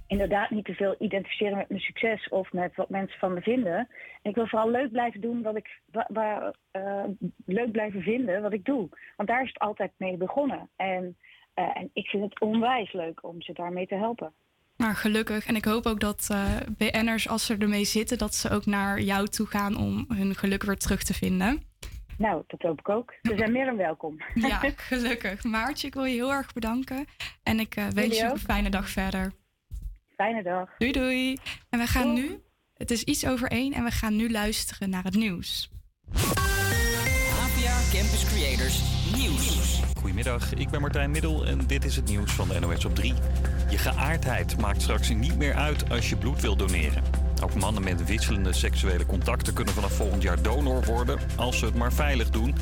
inderdaad niet te veel identificeren met mijn succes of met wat mensen van me vinden. En ik wil vooral leuk blijven doen wat ik wa- waar, eh, leuk blijven vinden wat ik doe. Want daar is het altijd mee begonnen. En, eh, en ik vind het onwijs leuk om ze daarmee te helpen. Maar gelukkig. En ik hoop ook dat eh, BN'ers, als ze ermee zitten, dat ze ook naar jou toe gaan om hun geluk weer terug te vinden. Nou, dat hoop ik ook. Ze zijn meer dan welkom. Ja, gelukkig. Maartje, ik wil je heel erg bedanken. En ik eh, wens je ook. een fijne dag verder. Fijne dag. Doei doei. En we gaan nu, het is iets over één, en we gaan nu luisteren naar het nieuws. APA Campus Creators Nieuws. Goedemiddag, ik ben Martijn Middel en dit is het nieuws van de NOS op 3. Je geaardheid maakt straks niet meer uit als je bloed wil doneren. Ook mannen met wisselende seksuele contacten kunnen vanaf volgend jaar donor worden, als ze het maar veilig doen.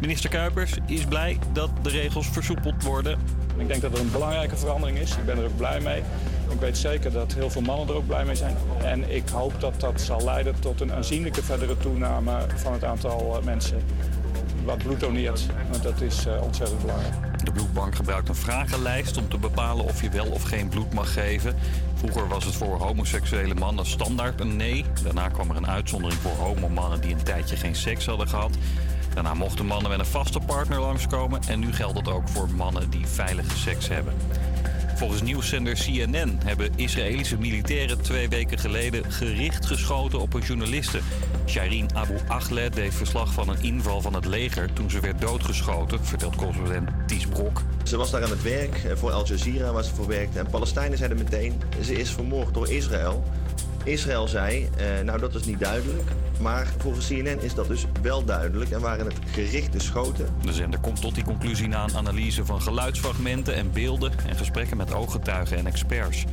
Minister Kuipers is blij dat de regels versoepeld worden. Ik denk dat het een belangrijke verandering is. Ik ben er ook blij mee. Ik weet zeker dat heel veel mannen er ook blij mee zijn. En ik hoop dat dat zal leiden tot een aanzienlijke verdere toename van het aantal eh, mensen wat bloed doneert. Want dat is eh, ontzettend belangrijk. De bloedbank gebruikt een vragenlijst om te bepalen of je wel of geen bloed mag geven. Vroeger was het voor homoseksuele mannen standaard een nee. Daarna kwam er een uitzondering voor homomannen die een tijdje geen seks hadden gehad. Daarna mochten mannen met een vaste partner langskomen. En nu geldt dat ook voor mannen die veilige seks hebben. Volgens nieuwszender CNN hebben Israëlische militairen twee weken geleden gericht geschoten op een journaliste. Shireen Abu Akleh deed verslag van een inval van het leger toen ze werd doodgeschoten, vertelt correspondent Ties Brok. Ze was daar aan het werk eh, voor Al Jazeera waar ze voor werkte. En Palestijnen zeiden meteen, ze is vermoord door Israël. Israël zei, eh, nou dat is niet duidelijk. Maar volgens CNN is dat dus wel duidelijk en waren het gerichte schoten. De zender komt tot die conclusie na een analyse van geluidsfragmenten en beelden en gesprekken met ooggetuigen en experts.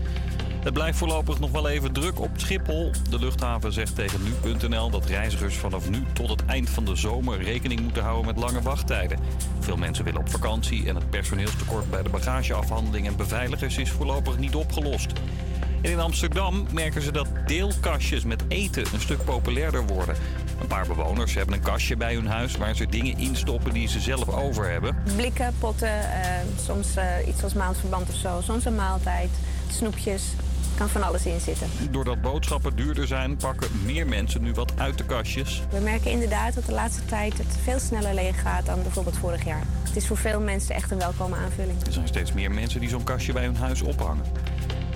Het blijft voorlopig nog wel even druk op Schiphol. De luchthaven zegt tegen nu.nl dat reizigers vanaf nu tot het eind van de zomer rekening moeten houden met lange wachttijden. Veel mensen willen op vakantie en het personeelstekort bij de bagageafhandeling en beveiligers is voorlopig niet opgelost. En in Amsterdam merken ze dat deelkastjes met eten een stuk populairder worden. Een paar bewoners hebben een kastje bij hun huis waar ze dingen instoppen die ze zelf over hebben. Blikken, potten, eh, soms eh, iets als maandverband of zo. Soms een maaltijd, snoepjes. Kan van alles in zitten. Doordat boodschappen duurder zijn, pakken meer mensen nu wat uit de kastjes. We merken inderdaad dat de laatste tijd het veel sneller leeg gaat dan bijvoorbeeld vorig jaar. Het is voor veel mensen echt een welkome aanvulling. Er zijn steeds meer mensen die zo'n kastje bij hun huis ophangen.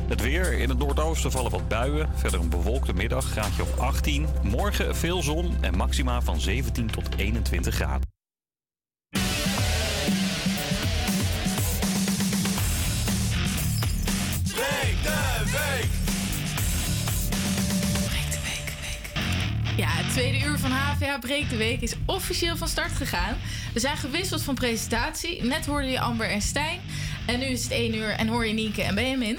Het weer. In het noordoosten vallen wat buien. Verder een bewolkte middag, graadje of 18. Morgen veel zon en maxima van 17 tot 21 graden. Breek de week. Ja, het tweede uur van HVA Breek de Week is officieel van start gegaan. We zijn gewisseld van presentatie. Net hoorde je Amber en Stijn. En nu is het één uur en hoor je Nienke en Benjamin.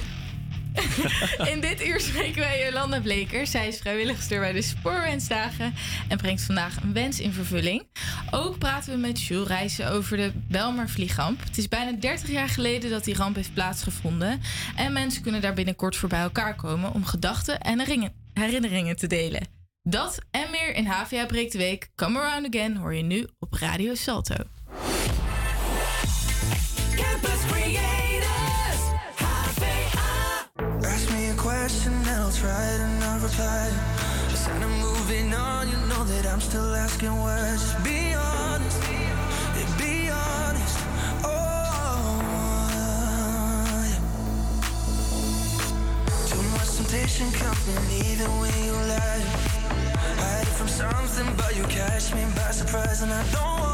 In dit uur spreken wij Jolanda Bleker. Zij is vrijwilligster bij de Spoorwensdagen en brengt vandaag een wens in vervulling. Ook praten we met Jules Rijssen over de Belmar vliegramp. Het is bijna 30 jaar geleden dat die ramp heeft plaatsgevonden. En mensen kunnen daar binnenkort voor bij elkaar komen om gedachten en herinneringen te delen. Dat en meer in HVA Breekt de Week. Come Around Again hoor je nu op Radio Salto. Question and not reply. Just and I'm moving on, you know that I'm still asking why. Just be honest, yeah, be honest. Oh, yeah. Too much temptation coming even when you lie. Hide from something, but you catch me by surprise, and I don't want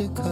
Antarctica.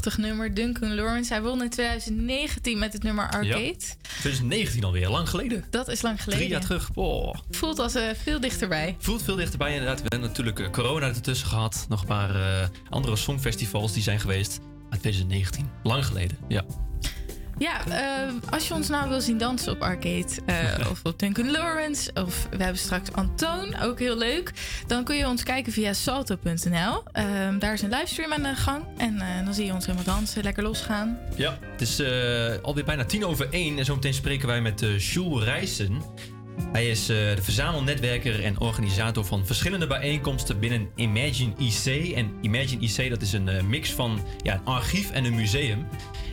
Prachtig nummer, Duncan Lawrence. Hij won in 2019 met het nummer Arcade. 2019 alweer, lang geleden. Dat is lang geleden. Drie jaar terug. Oh. Voelt als eh, veel dichterbij. Voelt veel dichterbij inderdaad. We hebben natuurlijk eh, corona ertussen gehad. Nog een paar eh, andere songfestivals die zijn geweest. Maar 2019, lang geleden, ja. Ja, eh, als je ons nou wil zien dansen op Arcade eh, of op Duncan Lawrence, of we hebben straks Antoon, ook heel leuk, dan kun je ons kijken via salto.nl. Ehm, daar is een livestream aan de gang en eh, dan zie je ons helemaal dansen, lekker losgaan. Ja, het is alweer bijna tien over één. En zometeen spreken wij met Jules Rijssen. Hij is de verzamelnetwerker en organisator van verschillende bijeenkomsten binnen Imagine IC. En Imagine IC dat is een mix van ja, een archief en een museum.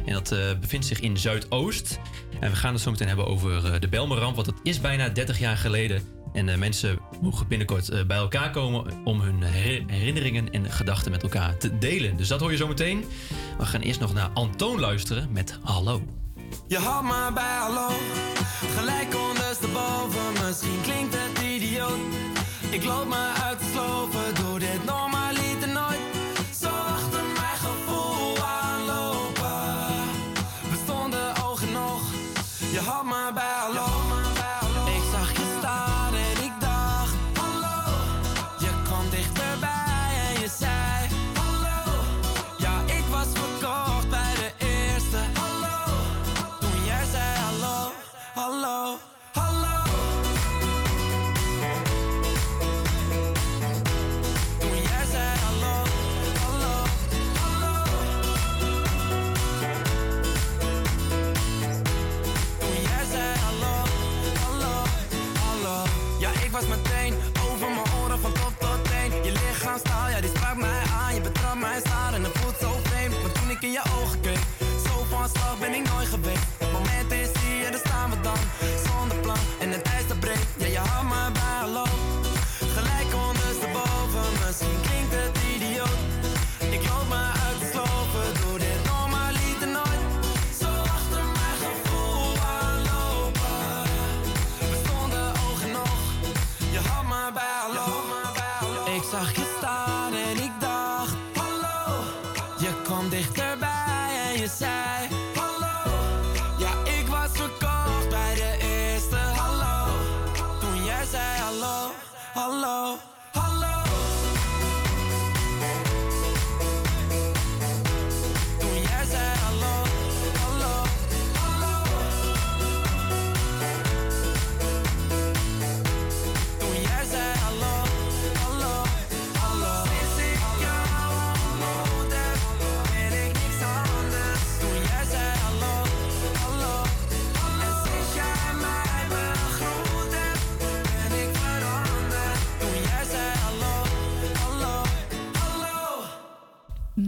En dat eh, bevindt zich in Zuidoost. En we gaan het zo meteen hebben over eh, de Belmeramp, want dat is bijna 30 jaar geleden. En eh, mensen mogen binnenkort bij elkaar komen om hun her- herinneringen en gedachten met elkaar te delen. Dus dat hoor je zo meteen. We gaan eerst nog naar Antoon luisteren met Hallo. Je had me bij hallo, gelijk ondersteboven. Misschien klinkt het idioot. Ik loop me uit te slopen, doe dit normaliter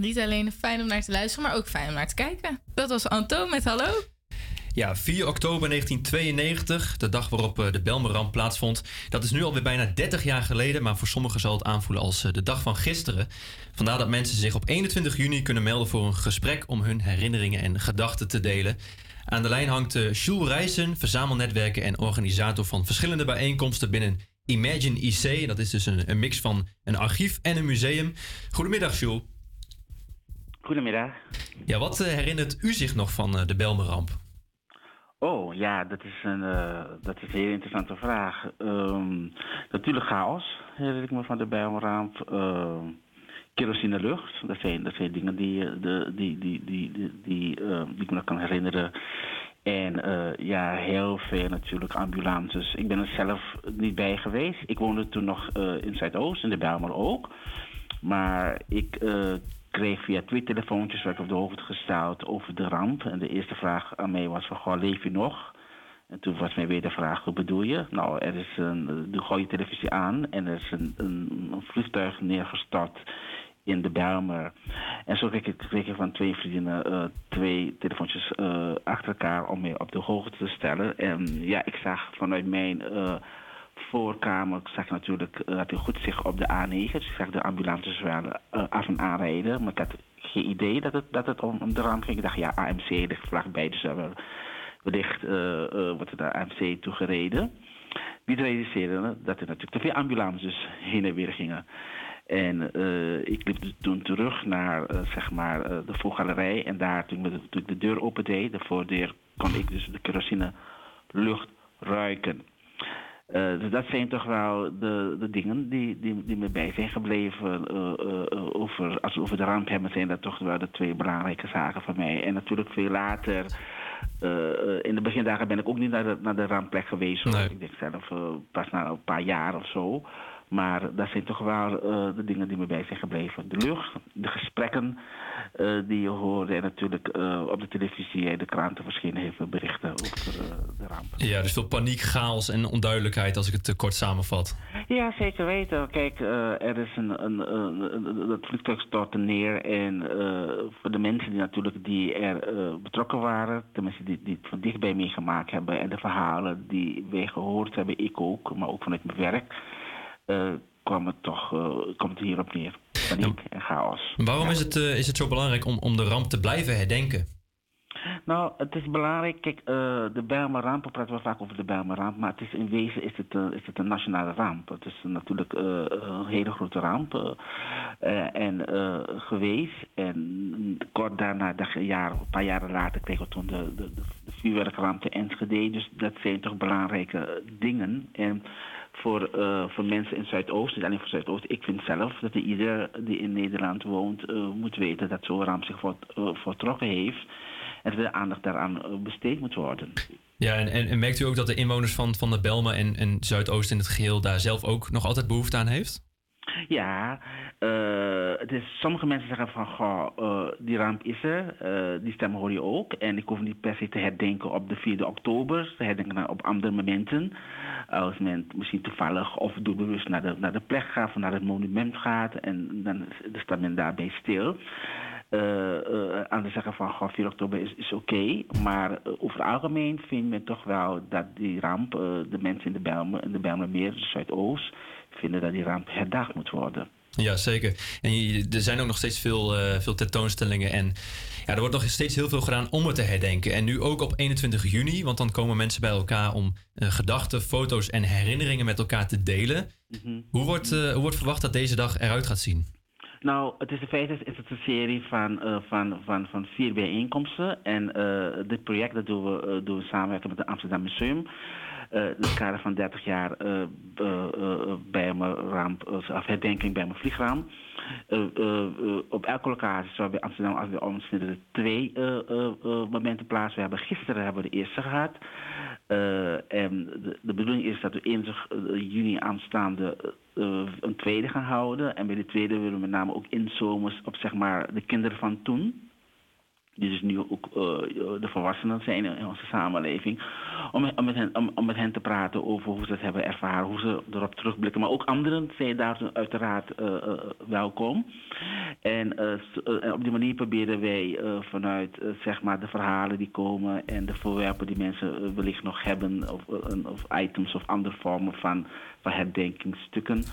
Niet alleen fijn om naar te luisteren, maar ook fijn om naar te kijken. Dat was Anto met Hallo. Ja, 4 oktober 1992, de dag waarop eh, de Belmeramp plaatsvond. Dat is nu alweer bijna 30 jaar geleden, maar voor sommigen zal het aanvoelen als eh, de dag van gisteren. Vandaar dat mensen zich op 21 juni kunnen melden voor een gesprek om hun herinneringen en gedachten te delen. Aan de lijn hangt uh, Jules Rijssen, verzamelnetwerken en organisator van verschillende bijeenkomsten binnen Imagine IC. Dat is dus een, een mix van een archief en een museum. Goedemiddag, Jules. Goedemiddag. Ja, wat eh, herinnert u zich nog van eh, de Belmeramp? Oh ja, dat is een, eh, dat is een heel interessante vraag. Ehm, natuurlijk chaos, herinner ik me van de Bijlmerramp. Uh, kerosine lucht, dat zijn, dat zijn dingen die, de, die, die, die, die, die, eh, die ik me nog kan herinneren. En ja, heel veel natuurlijk ambulances. Ik ben er zelf niet bij geweest. Ik woonde toen nog in Zuidoost, in de Bijlmer ook. Maar ik kreeg via twee telefoontjes werd op de hoogte gesteld over de ramp. En de eerste vraag aan mij was van, goh, leef je nog? En toen was mij weer de vraag, wat bedoel je? Nou, er is een, doe gooi je televisie aan en er is een, een, vliegtuig neergestort in de Bijlmer. En zo kreeg ik, kreeg ik van twee vrienden eh, twee telefoontjes eh, achter elkaar om mij op de hoogte te stellen. En ja, ik zag vanuit mijn eh, voorkamer, zag natuurlijk, uh, had ik goed zicht op de A9. Dus ik zag de ambulances wel uh, af en aanrijden. Maar ik had geen idee dat het, dat het om, de ramp ging. Ik dacht, ja, AMC ligt vlakbij, dus uh, wellicht wordt er naar AMC toegereden. Niet realiseerden dat er natuurlijk te veel ambulances heen en weer gingen. En uh, ik liep toen terug naar uh, zeg maar, uh, de voorgalerij. En daar, toen, toen ik de deur opende, de voordeur, kon ik dus de kerosine lucht ruiken. Dus dat zijn toch wel de, de dingen die, die, die me bij zijn gebleven. over, als we over de ramp hebben, zijn dat toch wel de twee belangrijke zaken voor mij. En natuurlijk veel later. in de begindagen ben ik ook niet naar de, naar de rampplek geweest. Nee. Ik denk zelf pas na een paar jaar of zo. Maar dat zijn toch wel uh, de dingen die me bij zijn gebleven. De lucht, de gesprekken uh, die je hoorde. En natuurlijk uh, op de televisie en de kranten verschenen heel veel berichten over de ramp. Ja, dus veel paniek, chaos en onduidelijkheid als ik het te kort samenvat. Ja, zeker weten. Kijk, er is een, een, een, het vliegtuig stortte neer. En voor de mensen die natuurlijk die er betrokken waren. De mensen die, die het van dichtbij meegemaakt hebben. En de verhalen die wij gehoord hebben, ik ook. Maar ook vanuit mijn werk kwam het toch uh, komt het hierop neer. Paniek en chaos. Waarom ja. is, het, uh, is het zo belangrijk om, om de ramp te blijven herdenken? Nou, het is belangrijk. Kijk, de Bijlmer ramp, we praten wel vaak over de Bijlmer ramp, maar het is in wezen is het, is het een nationale ramp. Het is natuurlijk een hele grote ramp en geweest. En kort daarna, een, jaar, een paar jaren later, kregen we toen de, de, de vuurwerkramp te Enschede. Dus dat zijn toch belangrijke dingen. En voor, uh, voor mensen in Zuidoost, niet alleen voor Zuidoost. Ik vind zelf dat ieder die in Nederland woont uh, moet weten dat zo'n ramp zich voort, uh, voortrokken heeft. En dat de aandacht daaraan besteed moet worden. Ja, en, en, en, merkt u ook dat de inwoners van, van de Belmen en, en Zuidoost in het geheel daar zelf ook nog altijd behoefte aan heeft? Ja, is, sommige mensen zeggen van, goh, uh, die ramp is er, uh, die stem hoor je ook. En ik hoef niet per se te herdenken op de 4 oktober, te herdenken op andere momenten. Als men misschien toevallig of doelbewust naar de, naar de plek gaat of naar het monument gaat en dan staat men daarbij stil. te zeggen van goh, 4 oktober is, is oké, maar over het algemeen vindt men toch wel dat die ramp, de mensen in de Bijlmer, in de Bijlmermeer, de Zuidoost, vinden dat die ramp herdacht moet worden. Ja, zeker. En je, er zijn ook nog steeds veel, uh, veel tentoonstellingen. En ja, er wordt nog steeds heel veel gedaan om het te herdenken. En nu ook op 21 juni, want dan komen mensen bij elkaar om uh, gedachten, foto's en herinneringen met elkaar te delen. Hoe wordt, eh, hoe wordt verwacht dat deze dag eruit gaat zien? Nou, het is in feite is het een serie van, eh, van, van, van vier bijeenkomsten. En eh, dit project dat doen, we, eh, doen we samenwerken met het Amsterdam Museum. Eh in het kader van 30 jaar eh, eh, bij mijn ramp, of herdenking bij mijn eh, op elke locatie, zowel bij Amsterdam als bij twee eh, momenten plaats. We hebben gisteren hebben we de eerste gehad. Eh, en de, de bedoeling is dat we 21 juni aanstaande een tweede gaan houden. En bij de tweede willen we met name ook inzomers op zeg maar, de kinderen van toen. Die dus nu ook eh, de volwassenen zijn in onze samenleving. Om, om, met hen, om, om met hen te praten over hoe ze het hebben ervaren, hoe ze erop terugblikken. Maar ook anderen zijn daar uiteraard eh, eh, welkom. En eh, eh, op die manier proberen wij eh, vanuit eh, zeg maar de verhalen die komen en de voorwerpen die mensen eh, wellicht nog hebben, of, eh, of items of andere vormen van, van herdenkingsstukken,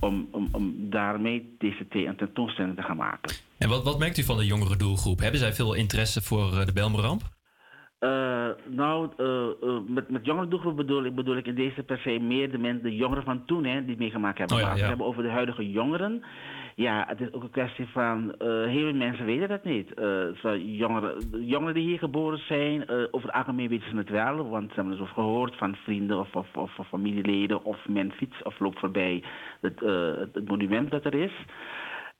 om, om, om daarmee deze thee een tentoonstelling te gaan maken. En wat, wat merkt u van de jongere doelgroep? Hebben zij veel interesse voor eh, de Belmeramp? Eh, nou, eh, met, met jongere doelgroep bedoel ik, bedoel ik in deze per se meer de, men, de jongeren van toen hè, die het meegemaakt hebben. Oh ja, we hebben over de huidige jongeren, ja, het is ook een kwestie van, eh heel veel mensen weten dat niet. Eh, jongeren, jongeren die hier geboren zijn, eh, over het algemeen weten ze het wel, want ze hebben er zo gehoord van vrienden of, of, of, familieleden, of men fietst of loopt voorbij het, het monument dat er is.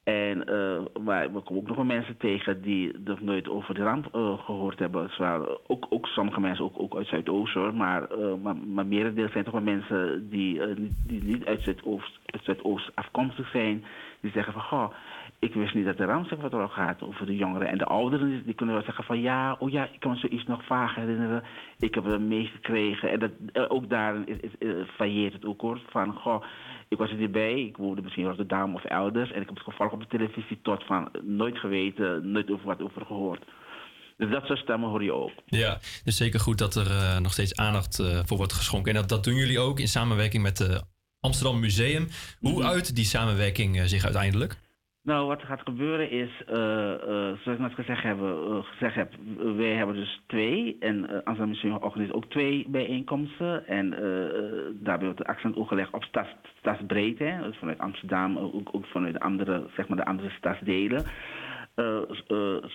En uh, maar we komen ook nog wel mensen tegen die nog nooit over de ramp gehoord hebben. Zwaar, ook, ook sommige mensen, ook, ook uit Zuidoost hoor. Maar, uh, maar merendeel zijn toch wel mensen die, die niet uit Zuidoost, uit Zuidoost afkomstig zijn. Die zeggen van, goh, ik wist niet dat de zeg wat er gaat over de jongeren. En de ouderen die, kunnen wel zeggen van, ja, oh ja, ik kan me zoiets nog vaag herinneren. Ik heb er meegekregen. En dat, ook daarin is, is, is, varieert het ook hoor. Van, goh, ik was er niet bij. Ik woonde misschien in Rotterdam of elders. En ik heb het gevolgd op de televisie tot van nooit geweten, nooit over wat over gehoord. Dus dat soort stemmen hoor je ook. Ja, dus zeker goed dat er nog steeds aandacht voor wordt geschonken. En dat, dat doen jullie ook in samenwerking met het Amsterdam Museum. Hoe -hmm. uit die samenwerking uh, zich uiteindelijk? Nou, wat er gaat gebeuren is, uh, uh, zoals ik net gezegd heb, uh, gezegd heb wij hebben dus twee. En Amsterdam Museum organiseert ook twee bijeenkomsten. En daarbij wordt de accent ook gelegd op stads. Hè? Dus vanuit Amsterdam, ook, ook vanuit de andere, zeg maar de andere stadsdelen.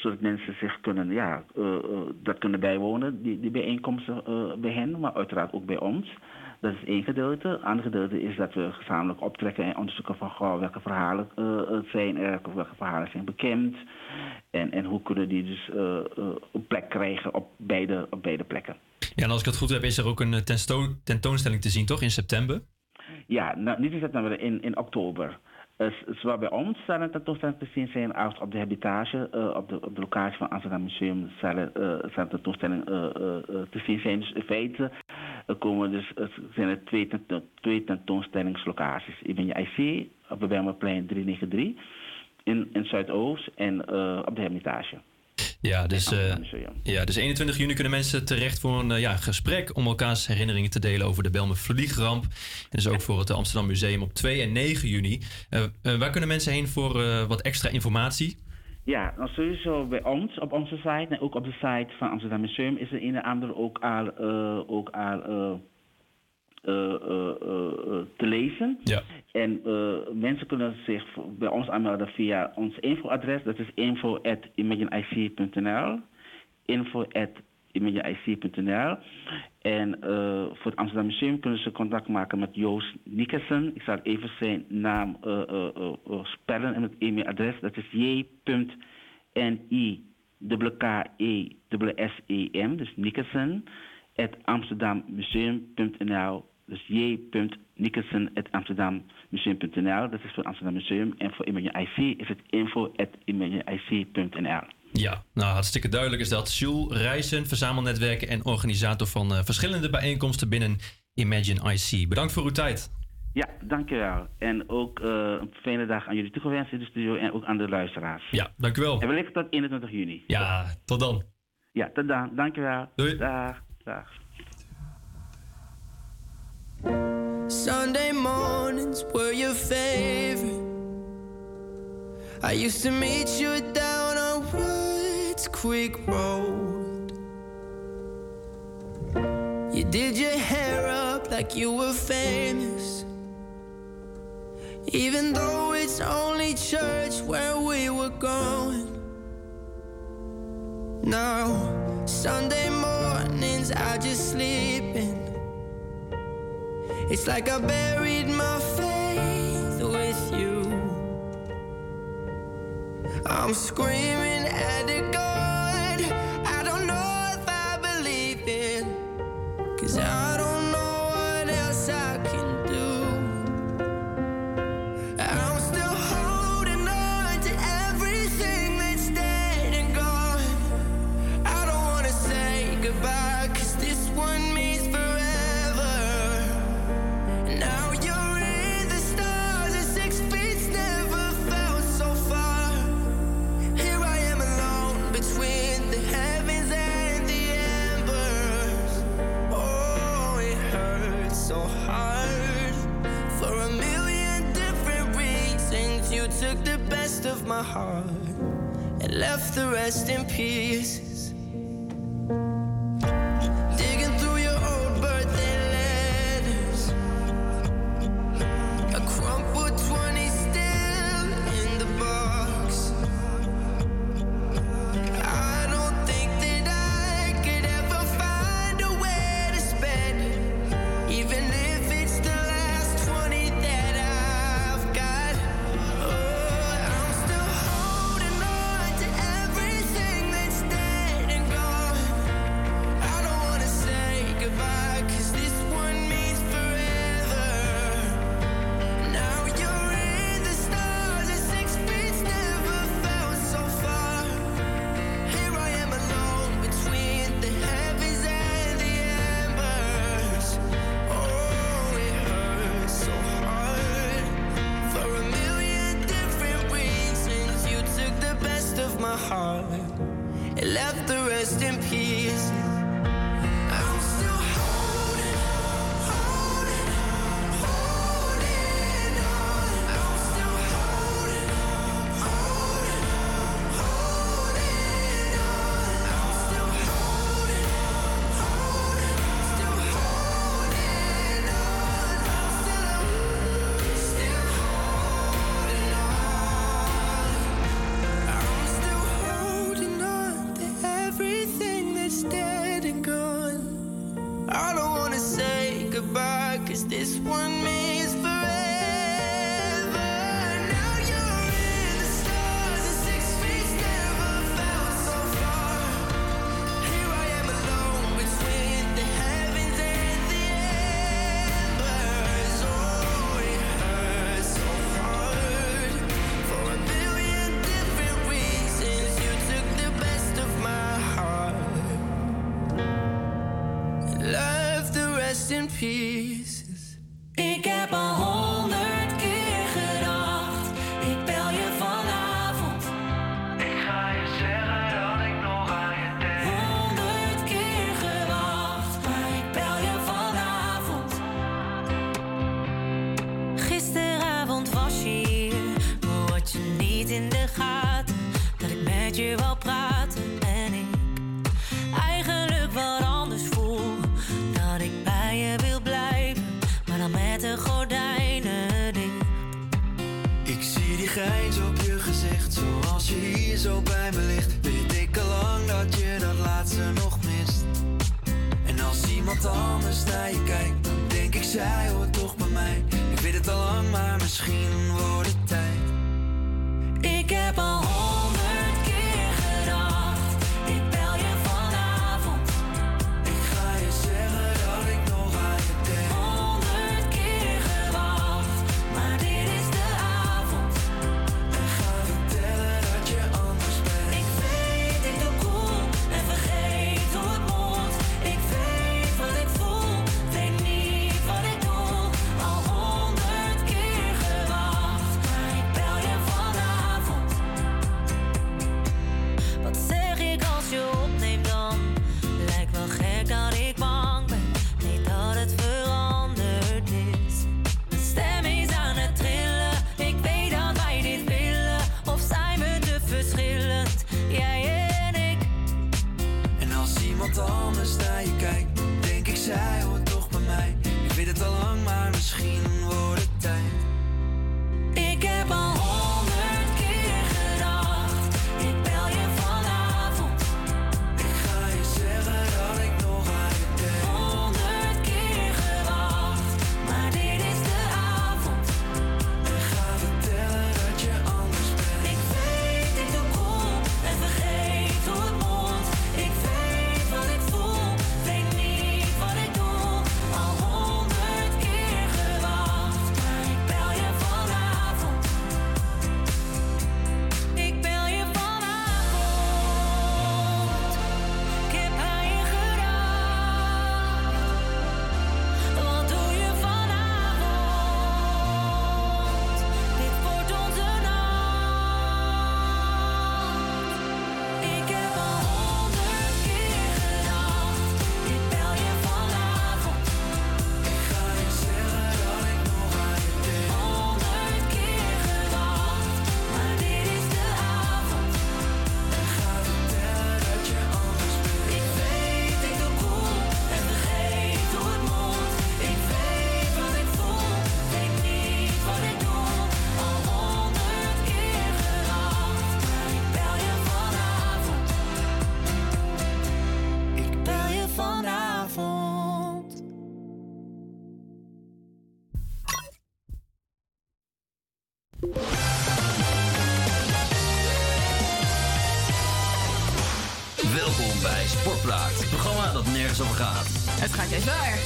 zodat mensen zich kunnen, ja, dat kunnen bijwonen, die, die bijeenkomsten bij hen, maar uiteraard ook bij ons. Dat is één gedeelte. Het andere gedeelte is dat we gezamenlijk optrekken en onderzoeken van goh, welke verhalen uh, zijn er, of welke verhalen zijn bekend. En, en hoe kunnen die dus uh, uh, een plek krijgen op beide, op beide plekken. Ja, en als ik het goed heb, is er ook een tentoonstelling te zien, toch, in september? Ja, nou, niet in september, in, in oktober. Uh, zowel bij ons zal een tentoonstelling te zien zijn als op de habitage, uh, op, de, op de locatie van Amsterdam Museum zal, uh, zal een tentoonstelling te zien zijn. Dus in feite komen dus, zijn er twee, twee tentoonstellingslocaties. Ik ben je IC op de Bijlmerplein 393 in, in Zuidoost en op de hermitage. Ja dus, uh, ja, dus 21 juni kunnen mensen terecht voor een uh, ja, gesprek om elkaars herinneringen te delen over de Belmer Vliegramp. En dus ook voor het Amsterdam Museum op 2 en 9 juni. Waar kunnen mensen heen voor wat extra informatie? Ja, nou sowieso bij ons, op onze site en ook op de site van Amsterdam Museum is er een en ander ook al, ook al te lezen. Ja. En mensen kunnen zich bij ons aanmelden via ons infoadres. Dat is info.imagineic.nl info.imagineic.nl En uh, voor het Amsterdam Museum kunnen ze contact maken met Joost Nickersen. Ik zal even zijn naam uh, uh, spellen en het e-mailadres. Dat is j.ni-k-e-s-s-e-m, dus Nickersen, at amsterdammuseum.nl. Dus j.nickersen.amsterdammuseum.nl. Dat is voor het Amsterdam Museum. En voor Imagine IC is het info.imagine.ic.nl. Ja, nou hartstikke duidelijk is dat. Jules Rijssen, verzamelnetwerken en organisator van uh, verschillende bijeenkomsten binnen Imagine IC. Bedankt voor uw tijd. Ja, dankjewel. En ook uh, een fijne dag aan jullie toegewenst in de studio en ook aan de luisteraars. Ja, dankjewel. En wellicht tot 21 juni. Ja, tot dan. Ja, tot dan. Dankjewel. Doei. Dag. Dag. Sunday mornings were your favorite. I used to meet you down It's quick road. You did your hair up like you were famous. Even though it's only church where we were going. Now, Sunday mornings I just sleep in. It's like I buried my faith with you. I'm screaming at the God I don't know if I believe in. Cause I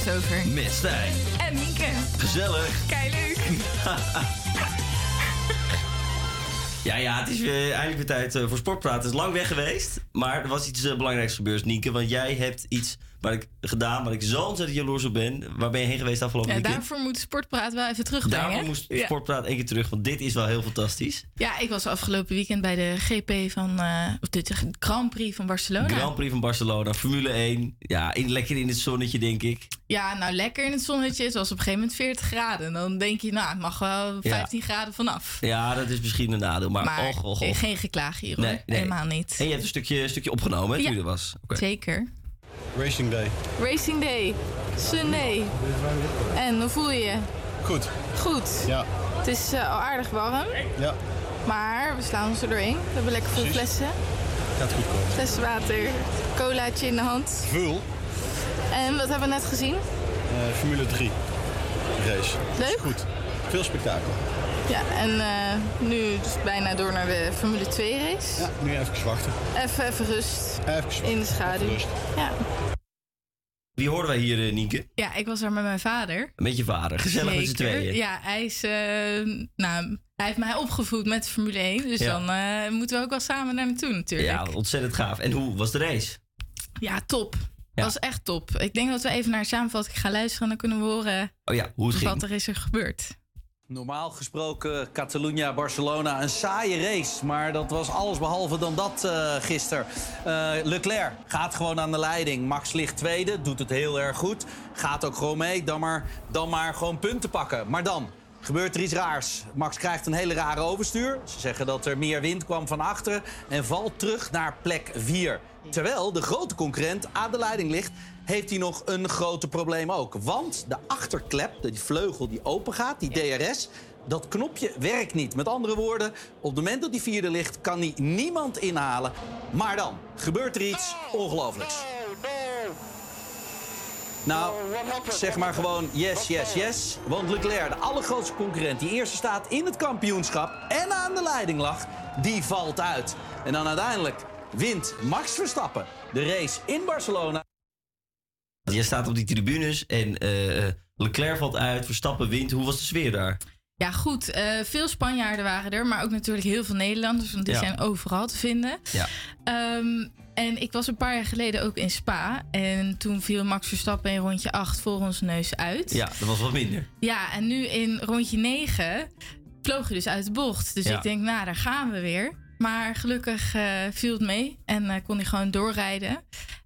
over. Met Stijn. En Nienke. Gezellig. Kei leuk. Ja, ja, het is weer, eindelijk weer tijd eh, voor Sportpraat. Het is lang weg geweest, maar er was iets eh, belangrijks gebeurd, Nienke. Want jij hebt iets waar ik gedaan, waar ik zo ontzettend jaloers op ben. Waar ben je heen geweest afgelopen Ja, weekend? daarvoor moet Sportpraat wel even terugbrengen. Daarvoor moest Ja. Sportpraat één keer terug, want dit is wel heel fantastisch. Ja, ik was afgelopen weekend bij de GP van, eh, of de Grand Prix van Barcelona. Grand Prix van Barcelona, Formule 1. Ja, in, lekker in het zonnetje, denk ik. Ja, nou lekker in het zonnetje. Het was op een gegeven moment 40 graden. Dan denk je, nou, het mag wel 15 graden vanaf. Ja, dat is misschien een nadeel, maar, Maar och, och, och. geen geklaag hier hoor. Nee, nee. Helemaal niet. En je hebt een stukje, een stukje opgenomen, hè, Ja. toen je er was. Zeker. Racing Day. Racing Day, Sunday. En hoe voel je je? Goed. Goed. Ja. Het is eh, al aardig warm, Ja, maar we slaan ons er doorheen. We hebben lekker veel flessen. gaat goed komen. Flessen water, colaatje in de hand. Vul. En wat hebben we net gezien? eh, Formule 3 race. Leuk? Goed. Veel spektakel. Ja, en eh, nu dus bijna door naar de Formule 2 race. Ja, nu even wachten. Even, even rust. Even wachten. In de schaduw. Even rust. Ja. Wie hoorden wij hier, eh, Nienke? ja, ik was daar met mijn vader. Met je vader. Gezellig met z'n tweeën. Ja, hij is. eh, nou, hij heeft mij opgevoed met Formule 1. Dus Ja. dan eh, moeten we ook wel samen naar naartoe natuurlijk. Ja, ontzettend gaaf. En hoe was de race? Ja, top. Dat was echt top. Ik denk dat we even naar de samenvatting gaan luisteren. En dan kunnen we horen Oh ja, hoe het ging. wat er is er gebeurd. Normaal gesproken Catalunya-Barcelona een saaie race. Maar dat was alles behalve dan dat eh gisteren. Eh, Leclerc gaat gewoon aan de leiding. Max ligt tweede, doet het heel erg goed. Gaat ook gewoon mee, dan maar, dan maar gewoon punten pakken. Maar dan gebeurt er iets raars. Max krijgt een hele rare overstuur. Ze zeggen dat er meer wind kwam van achteren. En valt terug naar plek 4. Terwijl de grote concurrent aan de leiding ligt heeft hij nog een grote probleem ook. Want de achterklep, die vleugel die open gaat, die DRS... dat knopje werkt niet. Met andere woorden, op het moment dat die vierde ligt... kan hij niemand inhalen. Maar dan gebeurt er iets ongelooflijks. Nou, zeg maar gewoon yes, yes, yes. Want Leclerc, de allergrootste concurrent... die eerste staat in het kampioenschap en aan de leiding lag... die valt uit. En dan uiteindelijk wint Max Verstappen de race in Barcelona... Je staat op die tribunes en eh, Leclerc valt uit, Verstappen wint. Hoe was de sfeer daar? Ja, goed. eh, veel Spanjaarden waren er, maar ook natuurlijk heel veel Nederlanders. Want die Ja. zijn overal te vinden. Ja. Ehm, en ik was een paar jaar geleden ook in Spa. En toen viel Max Verstappen in rondje 8 voor ons neus uit. Ja, dat was wat minder. Ja, en nu in rondje 9 vloog hij dus uit de bocht. Dus Ja. ik denk, nou, daar gaan we weer. Maar gelukkig eh, viel het mee en eh, kon hij gewoon doorrijden.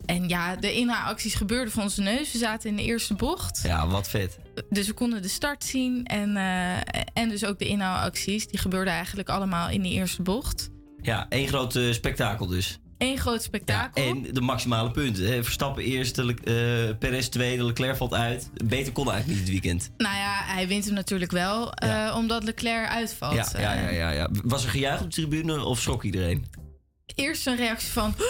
En ja, de inhaalacties gebeurden voor onze neus. We zaten in de eerste bocht. Ja, wat vet. Dus we konden de start zien en, eh, en dus ook de inhaalacties. Die gebeurden eigenlijk allemaal in die eerste bocht. Ja, één groot spektakel dus. Eén groot spektakel. En de maximale punten. Hè. Verstappen eerste, Le- eh Perez tweede, Leclerc valt uit. Beter kon eigenlijk niet dit weekend. Nou ja, hij wint hem natuurlijk wel, eh, omdat Leclerc uitvalt. Ja, ja, ja, Eh, ja, ja. Was er gejuich op de tribune of schrok iedereen? Eerst een reactie van...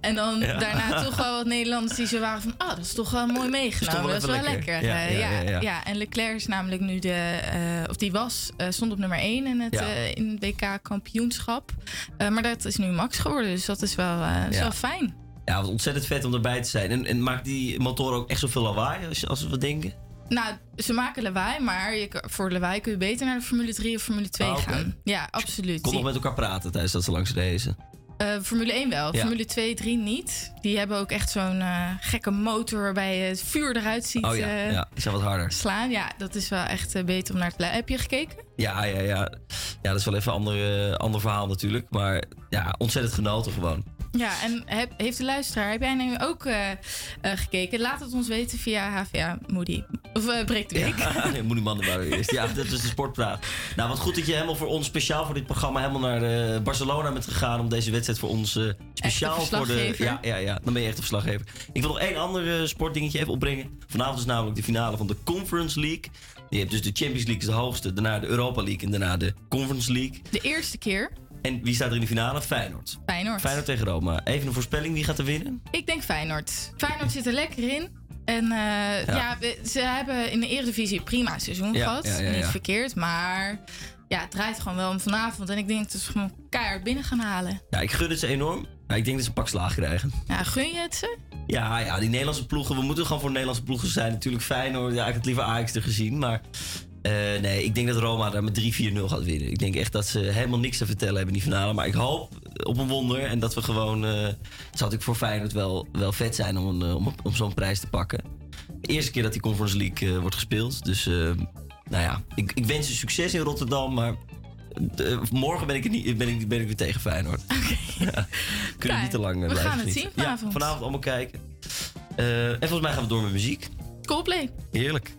En dan Ja. daarna toch wel wat Nederlanders die zo waren van... Ah, dat is toch wel mooi meegenomen. wel Dat is wel lekker. lekker. Ja, Eh, ja, ja, en Leclerc is namelijk nu de... eh, of die was, eh, stond op nummer 1 in het, eh, in het WK-kampioenschap. Maar dat is nu Max geworden, dus dat is wel, is Ja. wel fijn. Ja, wat ontzettend vet om erbij te zijn. En, en maakt die motor ook echt zoveel lawaai als, als we denken? Nou, ze maken lawaai, maar je, voor lawaai kun je beter naar de Formule 3 of Formule 2 Ah, gaan. Ja, absoluut. Kon nog met elkaar praten tijdens dat ze langs racen. Eh, Formule 1 wel, Ja. Formule 2, 3 niet. Die hebben ook echt zo'n eh, gekke motor waarbij je het vuur eruit ziet Oh ja, eh, ja, die zijn wat harder. slaan. Ja, dat is wel echt beter om naar te luisteren. Heb je gekeken? Ja, ja, ja. Ja, dat is wel even een ander, ander verhaal natuurlijk. Maar ja, ontzettend genoten gewoon. Ja, en heb, heeft de luisteraar, heb jij nu ook eh, eh, gekeken? Laat het ons weten via HVA Moody. Of eh Breek de Week. Ja, nee, moet die man er maar eerst. Ja, dat is de sportpraat. Nou, wat goed dat je helemaal voor ons, speciaal voor dit programma, helemaal naar Barcelona bent gegaan om deze wedstrijd voor ons speciaal voor de. Ja, ja, ja, dan ben je echt een verslaggever. Ik wil nog één ander sportdingetje even opbrengen. Vanavond is namelijk de finale van de Conference League. Je hebt dus de Champions League, is de hoogste, daarna de Europa League en daarna de Conference League. De eerste keer, en wie staat er in de finale? Feyenoord. Feyenoord. Feyenoord tegen Roma. Even een voorspelling, wie gaat er winnen? Ik denk Feyenoord. Feyenoord zit er lekker in. En eh, ja. ze hebben in de Eredivisie prima seizoen gehad. Niet verkeerd, maar ja, het draait gewoon wel om vanavond. En ik denk dat ze gewoon keihard binnen gaan halen. Ja, ik gun het ze enorm. Ik denk dat ze een pak slaag krijgen. Ja, gun je het ze? Ja, ja, die Nederlandse ploegen. We moeten gewoon voor Nederlandse ploegen zijn. Natuurlijk Feyenoord. Ja, ik had liever Ajax er gezien. Maar eh, nee, ik denk dat Roma daar met 3-4-0 gaat winnen. Ik denk echt dat ze helemaal niks te vertellen hebben in die finale. Maar ik hoop op een wonder. En dat we gewoon... Uh, het zou natuurlijk voor Feyenoord wel, wel vet zijn om, eh, om, om zo'n prijs te pakken. De eerste keer dat die Conference League wordt gespeeld. Dus nou ja, ik, ik wens ze succes in Rotterdam. Maar morgen ben ik, niet, ben, ik, ben ik weer tegen Feyenoord. Okay. kunnen niet te lang We gaan het zien vanavond. Vanavond allemaal kijken. en volgens mij gaan we door met muziek. Coldplay. Heerlijk.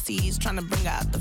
Balenciennes, trying to bring out the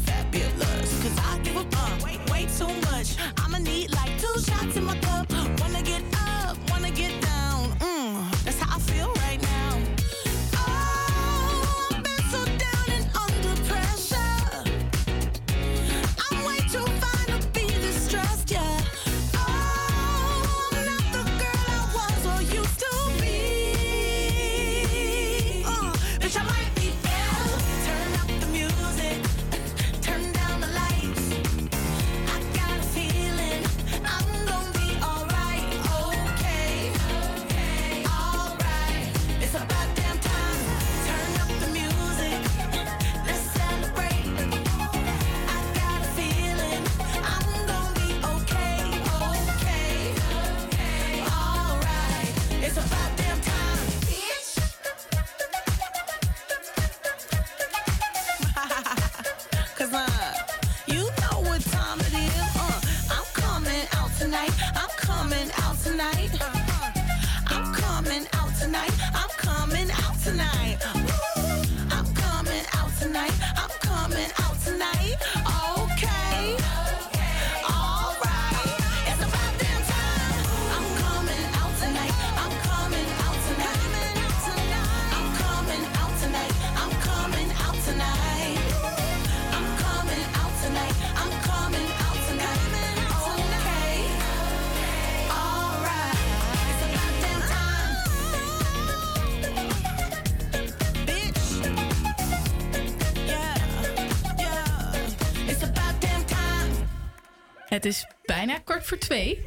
voor twee.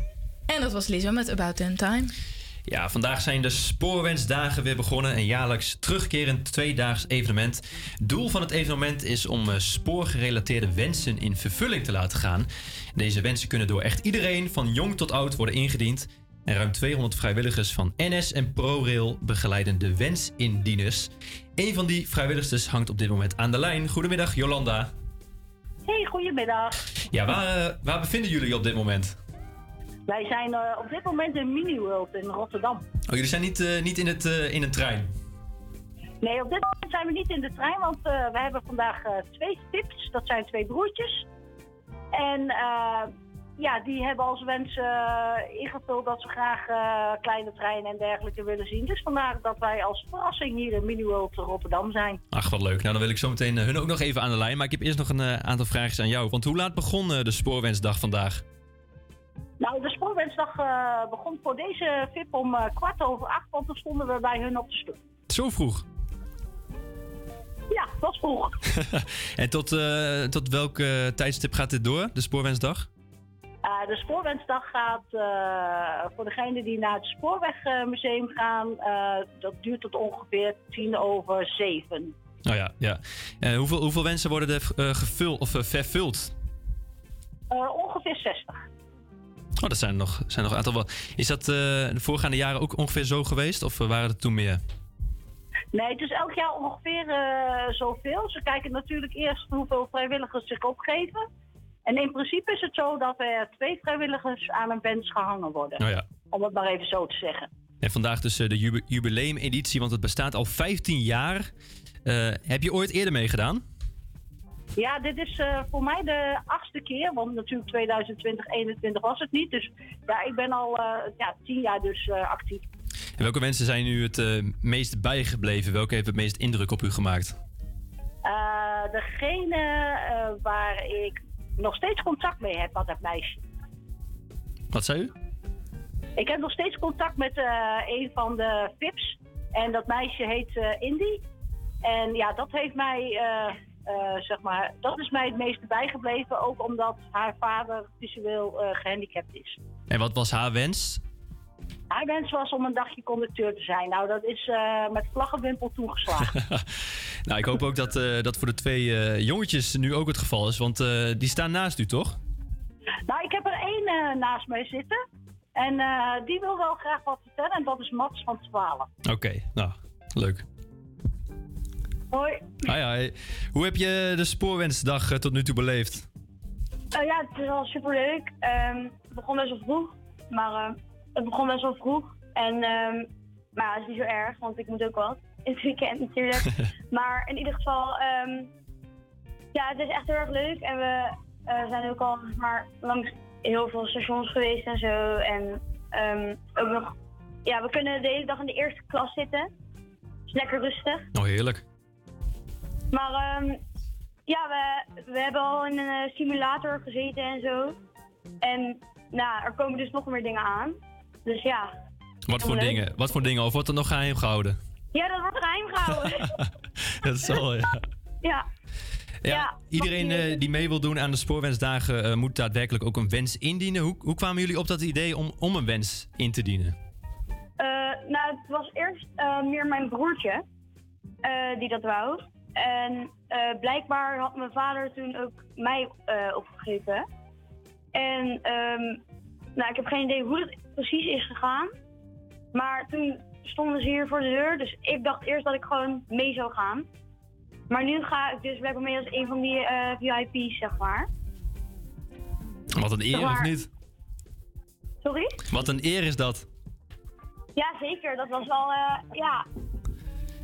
En dat was Lizzo met About Damn Time. Ja, vandaag zijn de Spoorwensdagen weer begonnen. Een jaarlijks terugkerend tweedaags evenement. Doel van het evenement is om eh, spoorgerelateerde wensen in vervulling te laten gaan. Deze wensen kunnen door echt iedereen, van jong tot oud, worden ingediend. En ruim 200 vrijwilligers van NS en ProRail begeleiden de wensindieners. Een van die vrijwilligers hangt op dit moment aan de lijn. Goedemiddag, Jolanda. Hey, goedemiddag. Ja, waar, eh, waar bevinden jullie op dit moment? Wij zijn eh, op dit moment in Mini-World in Rotterdam. Oh, jullie zijn niet, eh, niet in, het, eh, in een trein? Nee, op dit moment zijn we niet in de trein, want we hebben vandaag twee tips. Dat zijn twee broertjes. En ja, die hebben als wens ingevuld dat ze graag kleine treinen en dergelijke willen zien. Dus vandaar dat wij als verrassing hier in Mini-World Rotterdam zijn. Ach, wat leuk. Nou, dan wil ik zo meteen hun ook nog even aan de lijn. Maar ik heb eerst nog een aantal vragen aan jou. Want hoe laat begon de Spoorwensdag vandaag? Nou, de spoorwensdag eh, begon voor deze VIP om eh, kwart over acht, want toen stonden we bij hun op de stoep. Zo vroeg. Ja, dat was vroeg. en tot, eh, tot welk tijdstip gaat dit door, de Spoorwensdag? De Spoorwensdag gaat voor degenen die naar het Spoorwegmuseum gaan, dat duurt tot ongeveer tien over zeven. Oh ja, ja. Hoeveel, hoeveel wensen worden er gevuld of vervuld? Ongeveer 60. Oh, dat zijn nog, zijn nog een aantal. wel- Is dat eh, de voorgaande jaren ook ongeveer zo geweest? Of waren er toen meer? Nee, het is elk jaar ongeveer eh, zoveel. Ze kijken natuurlijk eerst hoeveel vrijwilligers zich opgeven. En in principe is het zo dat er twee vrijwilligers aan een wens gehangen worden. Oh ja. Om het maar even zo te zeggen. En vandaag dus eh, de jubi- jubileumeditie, want het bestaat al 15 jaar. Heb je ooit eerder meegedaan? Ja, dit is eh, voor mij de achtste keer, want natuurlijk 2020, 2021 was het niet. Dus ja, ik ben al eh, ja, tien jaar dus eh, actief. En welke wensen zijn u het meest bijgebleven? Welke heeft het meest indruk op u gemaakt? Degene waar ik nog steeds contact mee heb, dat meisje. Wat zei u? Ik heb nog steeds contact met een van de VIP's. En dat meisje heet Indy. En ja, dat heeft mij, eh, zeg maar, dat is mij het meeste bijgebleven. Ook omdat haar vader visueel eh, gehandicapt is. En wat was haar wens? Haar wens was om een dagje conducteur te zijn. Nou, dat is eh, met vlaggenwimpel toegeslagen. Nou, ik hoop ook dat dat voor de twee jongetjes nu ook het geval is. Want die staan naast u, toch? nou, ik heb er één naast mij zitten. En die wil wel graag wat vertellen. En dat is Mats van 12. Oké, nou, leuk. Hoi. Hi. Hoe heb je de spoorwensdag eh, tot nu toe beleefd? Eh, ja, het is wel superleuk. Ehm het begon best wel vroeg, maar eh, het begon best wel vroeg. En ehm, Maar ja, dat is niet zo erg, want ik moet ook wat. In het weekend natuurlijk. maar in ieder geval, ehm, ja, het is echt heel erg leuk. En we zijn ook al maar, langs heel veel stations geweest en zo. En ook nog, ja, we kunnen de hele dag in de eerste klas zitten. is lekker rustig. Oh, heerlijk. Maar ehm, ja, we, we hebben al in een eh, simulator gezeten en zo. En nou, er komen dus nog meer dingen aan. Dus ja. Wat voor, leuk. dingen, wat voor dingen? Of wordt er nog geheim gehouden? Ja, dat wordt geheim gehouden. Dat zal, ja. ja. Ja, Ja, iedereen eh, die mee wil doen aan de spoorwensdagen eh, moet daadwerkelijk ook een wens indienen. Hoe, hoe kwamen jullie op dat idee om, om een wens in te dienen? Nou, het was eerst meer mijn broertje die dat wou. En eh, blijkbaar had mijn vader toen ook mij eh, opgegeven. En ehm, nou, ik heb geen idee hoe het precies is gegaan. Maar toen stonden ze hier voor de deur. Dus ik dacht eerst dat ik gewoon mee zou gaan. Maar nu ga ik dus blijkbaar mee als een van die eh, VIP's, zeg maar. Wat een eer, of niet? Sorry? Wat een eer is dat. Ja, zeker. Dat was wel, ja.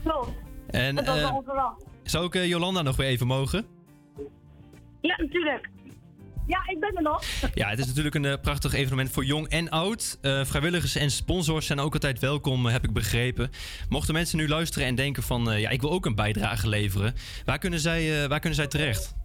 Klopt. En dat was wel onverwacht. Zou ik eh, Jolanda nog weer even mogen? Ja, natuurlijk. Ja, ik ben er nog. Ja, het is natuurlijk een eh, prachtig evenement voor jong en oud. Eh, vrijwilligers en sponsors zijn ook altijd welkom, heb ik begrepen. Mochten mensen nu luisteren en denken van... ja, ik wil ook een bijdrage leveren. Waar kunnen zij, waar kunnen zij terecht?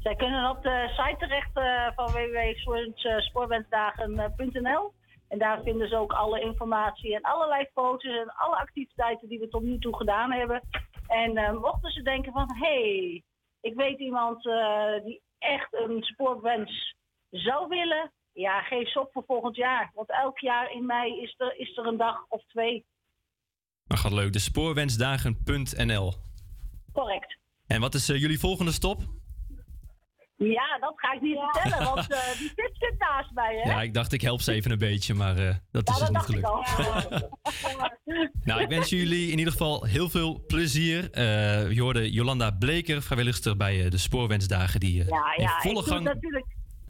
Zij kunnen op de site terecht van www.spoorwensdagen.nl. En daar vinden ze ook alle informatie en allerlei foto's en alle activiteiten die we tot nu toe gedaan hebben. En eh, mochten ze denken van, hé, hey, ik weet iemand eh, die echt een spoorwens zou willen. Ja, geef ze op voor volgend jaar. Want elk jaar in mei is er, is er een dag of twee. Maar gaat leuk, de spoorwensdagen.nl. Correct. En wat is eh, jullie volgende stop? Ja, dat ga ik niet vertellen, want eh, die zit zit naast mij, hè? Ja, ik dacht ik help ze even een beetje, maar eh, dat is dus niet dacht ik gelukt. al. Nou, ik wens jullie in ieder geval heel veel plezier. Eh je hoorde Jolanda Bleker, vrijwilligster bij de Spoorwensdagen, die eh, Ja, in ja, ik volle doe het gang... natuurlijk.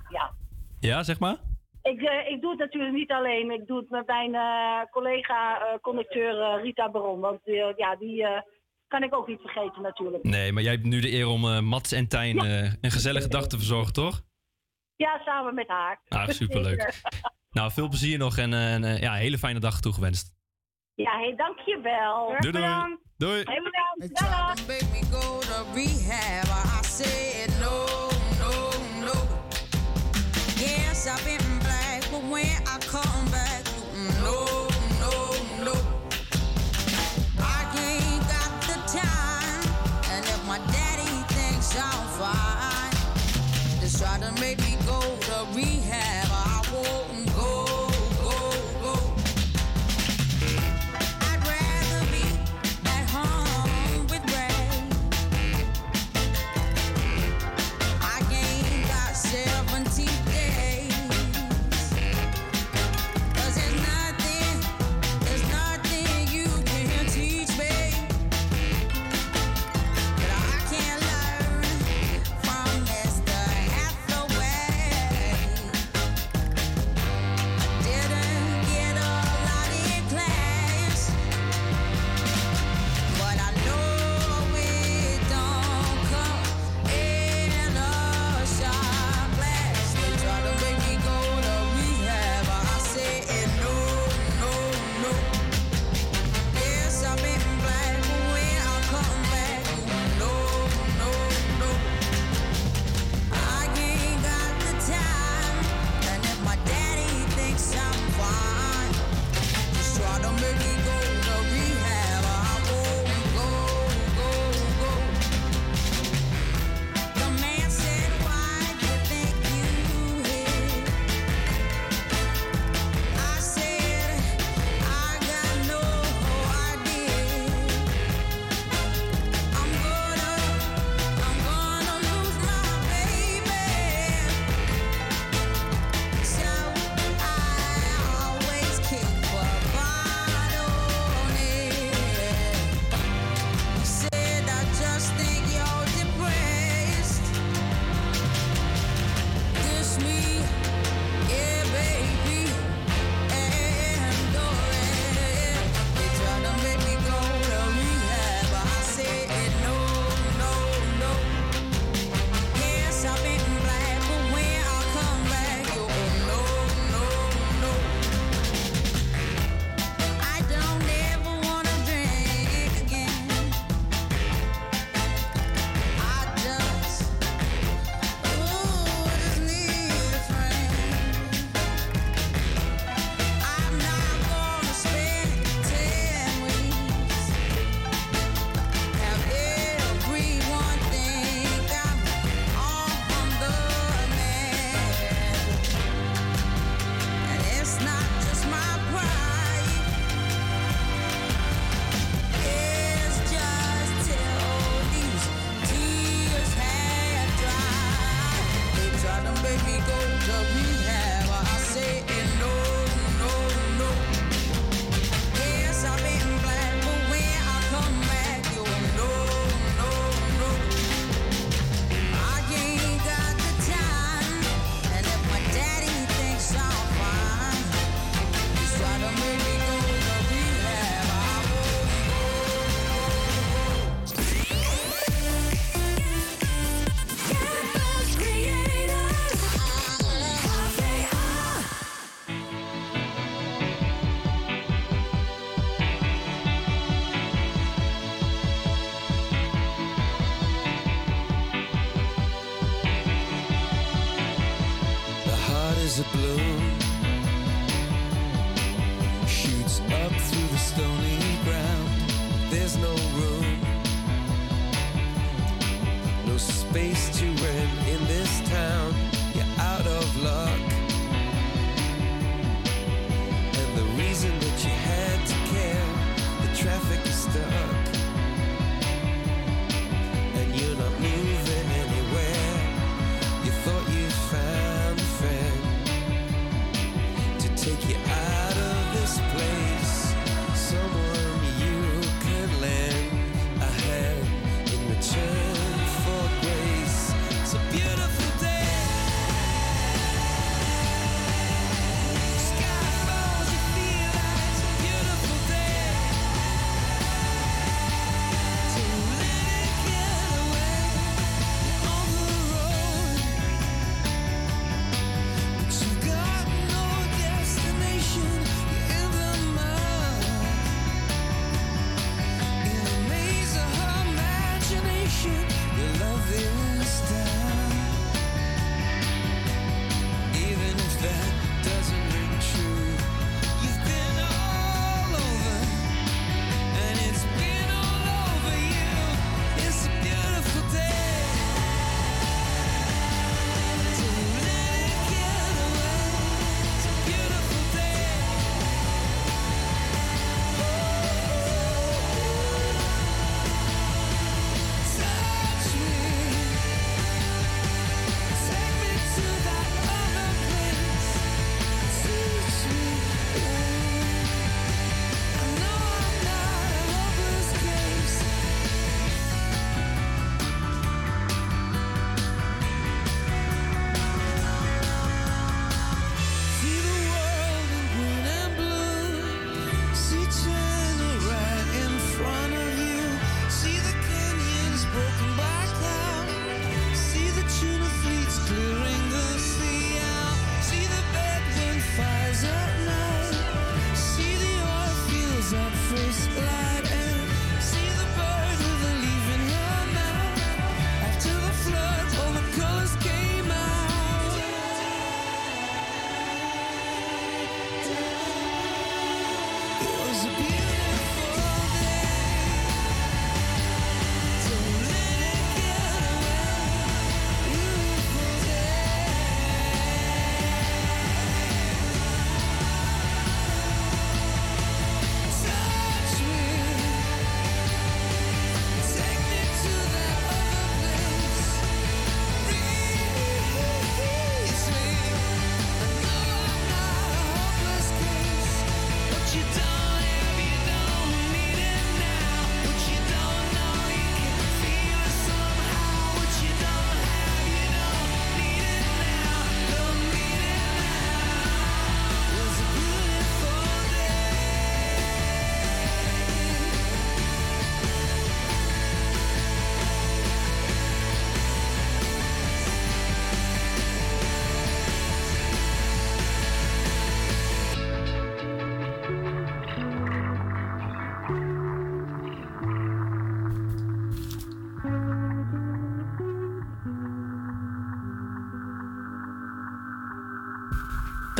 Ja, Ja, zeg maar? ik, eh, ik doe het natuurlijk niet alleen. Ik doe het met mijn eh, collega-conducteur eh, Rita Baron. Want eh, ja, die eh, kan ik ook niet vergeten natuurlijk. Nee, maar jij hebt nu de eer om eh, Mats en Tijn eh, een gezellige dag te verzorgen, toch? Ja, samen met haar. Ah, superleuk. Nou, veel plezier nog en eh, een eh, ja, hele fijne dag toegewenst. Ja, hey, dankjewel. Doei, doei. Doei. Hey, bedankt. Dag. Yes, I've been black, but when I come back,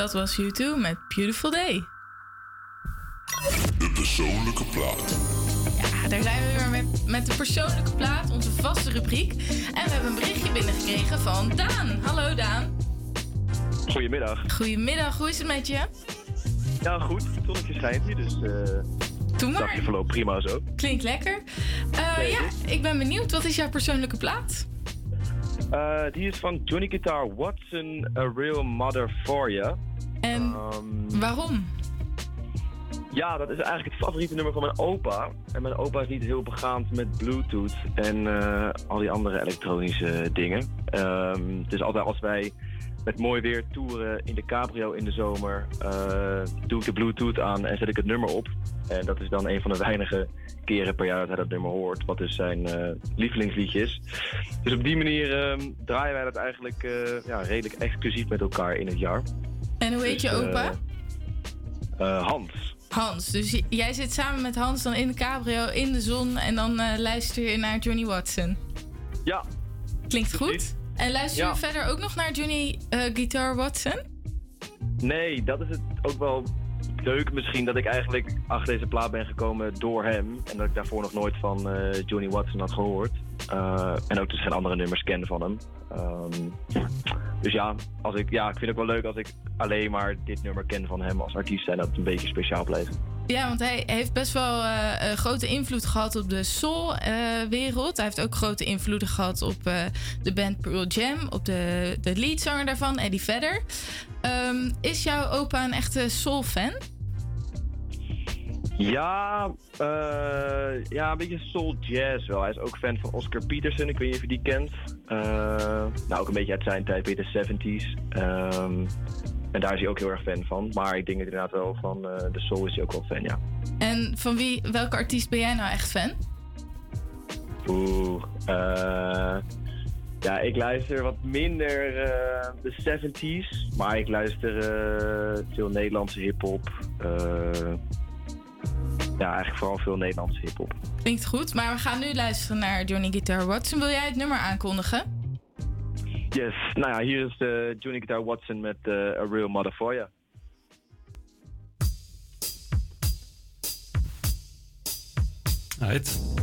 dat was YouTube met Beautiful Day. De persoonlijke plaat. Ja, daar zijn we weer met, met de persoonlijke plaat, onze vaste rubriek. En we hebben een berichtje binnengekregen van Daan. Hallo Daan. Goedemiddag. Goedemiddag, hoe is het met je? Ja, goed. Het zonnetje schijnt hier, dus... Uh... Doe maar. Dagje verloopt prima zo. Klinkt lekker. Eh, ja, ik ben benieuwd. Wat is jouw persoonlijke plaat? Eh, die is van Johnny Guitar What's A Real Mother For You. En waarom? Ja, dat is eigenlijk het favoriete nummer van mijn opa. En mijn opa is niet heel begaand met Bluetooth en eh, al die andere elektronische dingen. Ehm, dus altijd als wij met mooi weer toeren in de cabrio in de zomer, eh, doe ik de Bluetooth aan en zet ik het nummer op. En dat is dan een van de weinige keren per jaar dat hij dat nummer hoort, wat dus zijn eh, lievelingsliedje is. Dus op die manier ehm, draaien wij dat eigenlijk ja, redelijk exclusief met elkaar in het jaar. En hoe heet je Dus, eh, opa? eh, Hans. Hans. Dus jij zit samen met Hans dan in de cabrio in de zon en dan eh, luister je naar Johnny Watson. Ja. Klinkt goed. En luister je Ja. verder ook nog naar Johnny Guitar Watson? Nee, dat is het ook wel leuk misschien dat ik eigenlijk achter deze plaat ben gekomen door hem. En dat ik daarvoor nog nooit van Johnny Watson had gehoord. Eh, en ook dus geen andere nummers kende van hem. Ehm, dus ja, als ik, ja, ik vind het ook wel leuk als ik alleen maar dit nummer ken van hem als artiest. En dat het een beetje speciaal blijft. Ja, want hij heeft best wel eh, grote invloed gehad op de soul-wereld. hij heeft ook grote invloeden gehad op eh, de band Pearl Jam, op de, de leadzanger daarvan, Eddie Vedder. Ehm, is jouw opa een echte soul-fan? Ja, eh, ja, een beetje soul jazz wel. Hij is ook fan van Oscar Peterson. Ik weet niet of je die kent. Eh, nou, ook een beetje uit zijn tijd, weer de 70s. Ehm, en daar is hij ook heel erg fan van. Maar ik denk het inderdaad wel van eh, de soul is hij ook wel fan, ja. En van wie, welke artiest ben jij nou echt fan? Oeh, eh, ja, ik luister wat minder de 70s. Maar ik luister veel Nederlandse hip-hop. Ja, eigenlijk vooral veel Nederlandse hip-hop. Klinkt goed, maar we gaan nu luisteren naar Johnny Guitar Watson. Wil jij het nummer aankondigen? Yes, nou ja, hier is de Johnny Guitar Watson met eh, A Real Mother for You. Uit.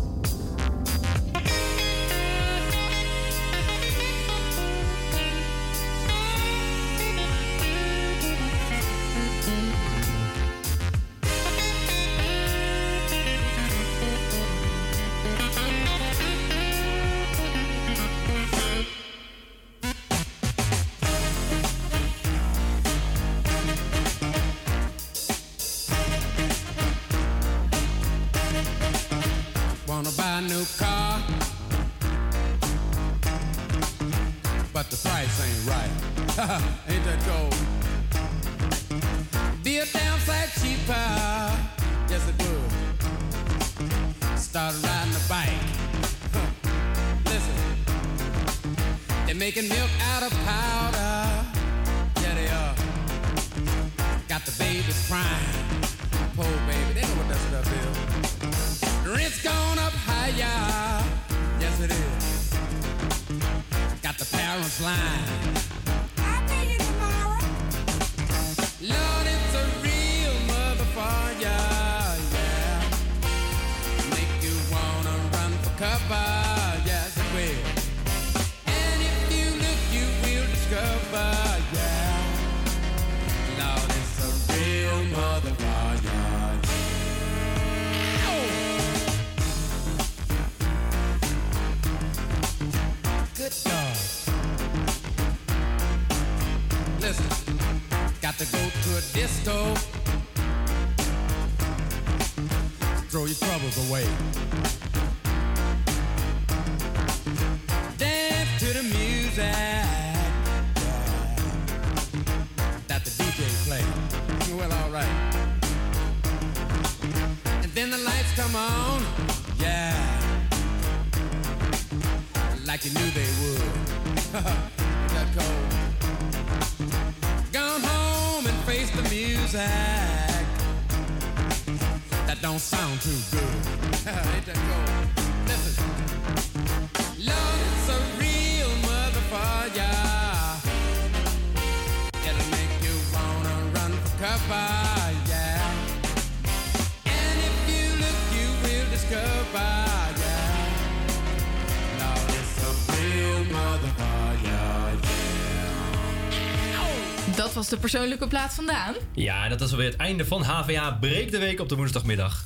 De persoonlijke plaat vandaan. Ja, dat is alweer het einde van HVA Breek de Week op de woensdagmiddag.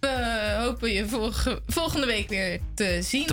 We hopen je volge- volgende week weer te zien.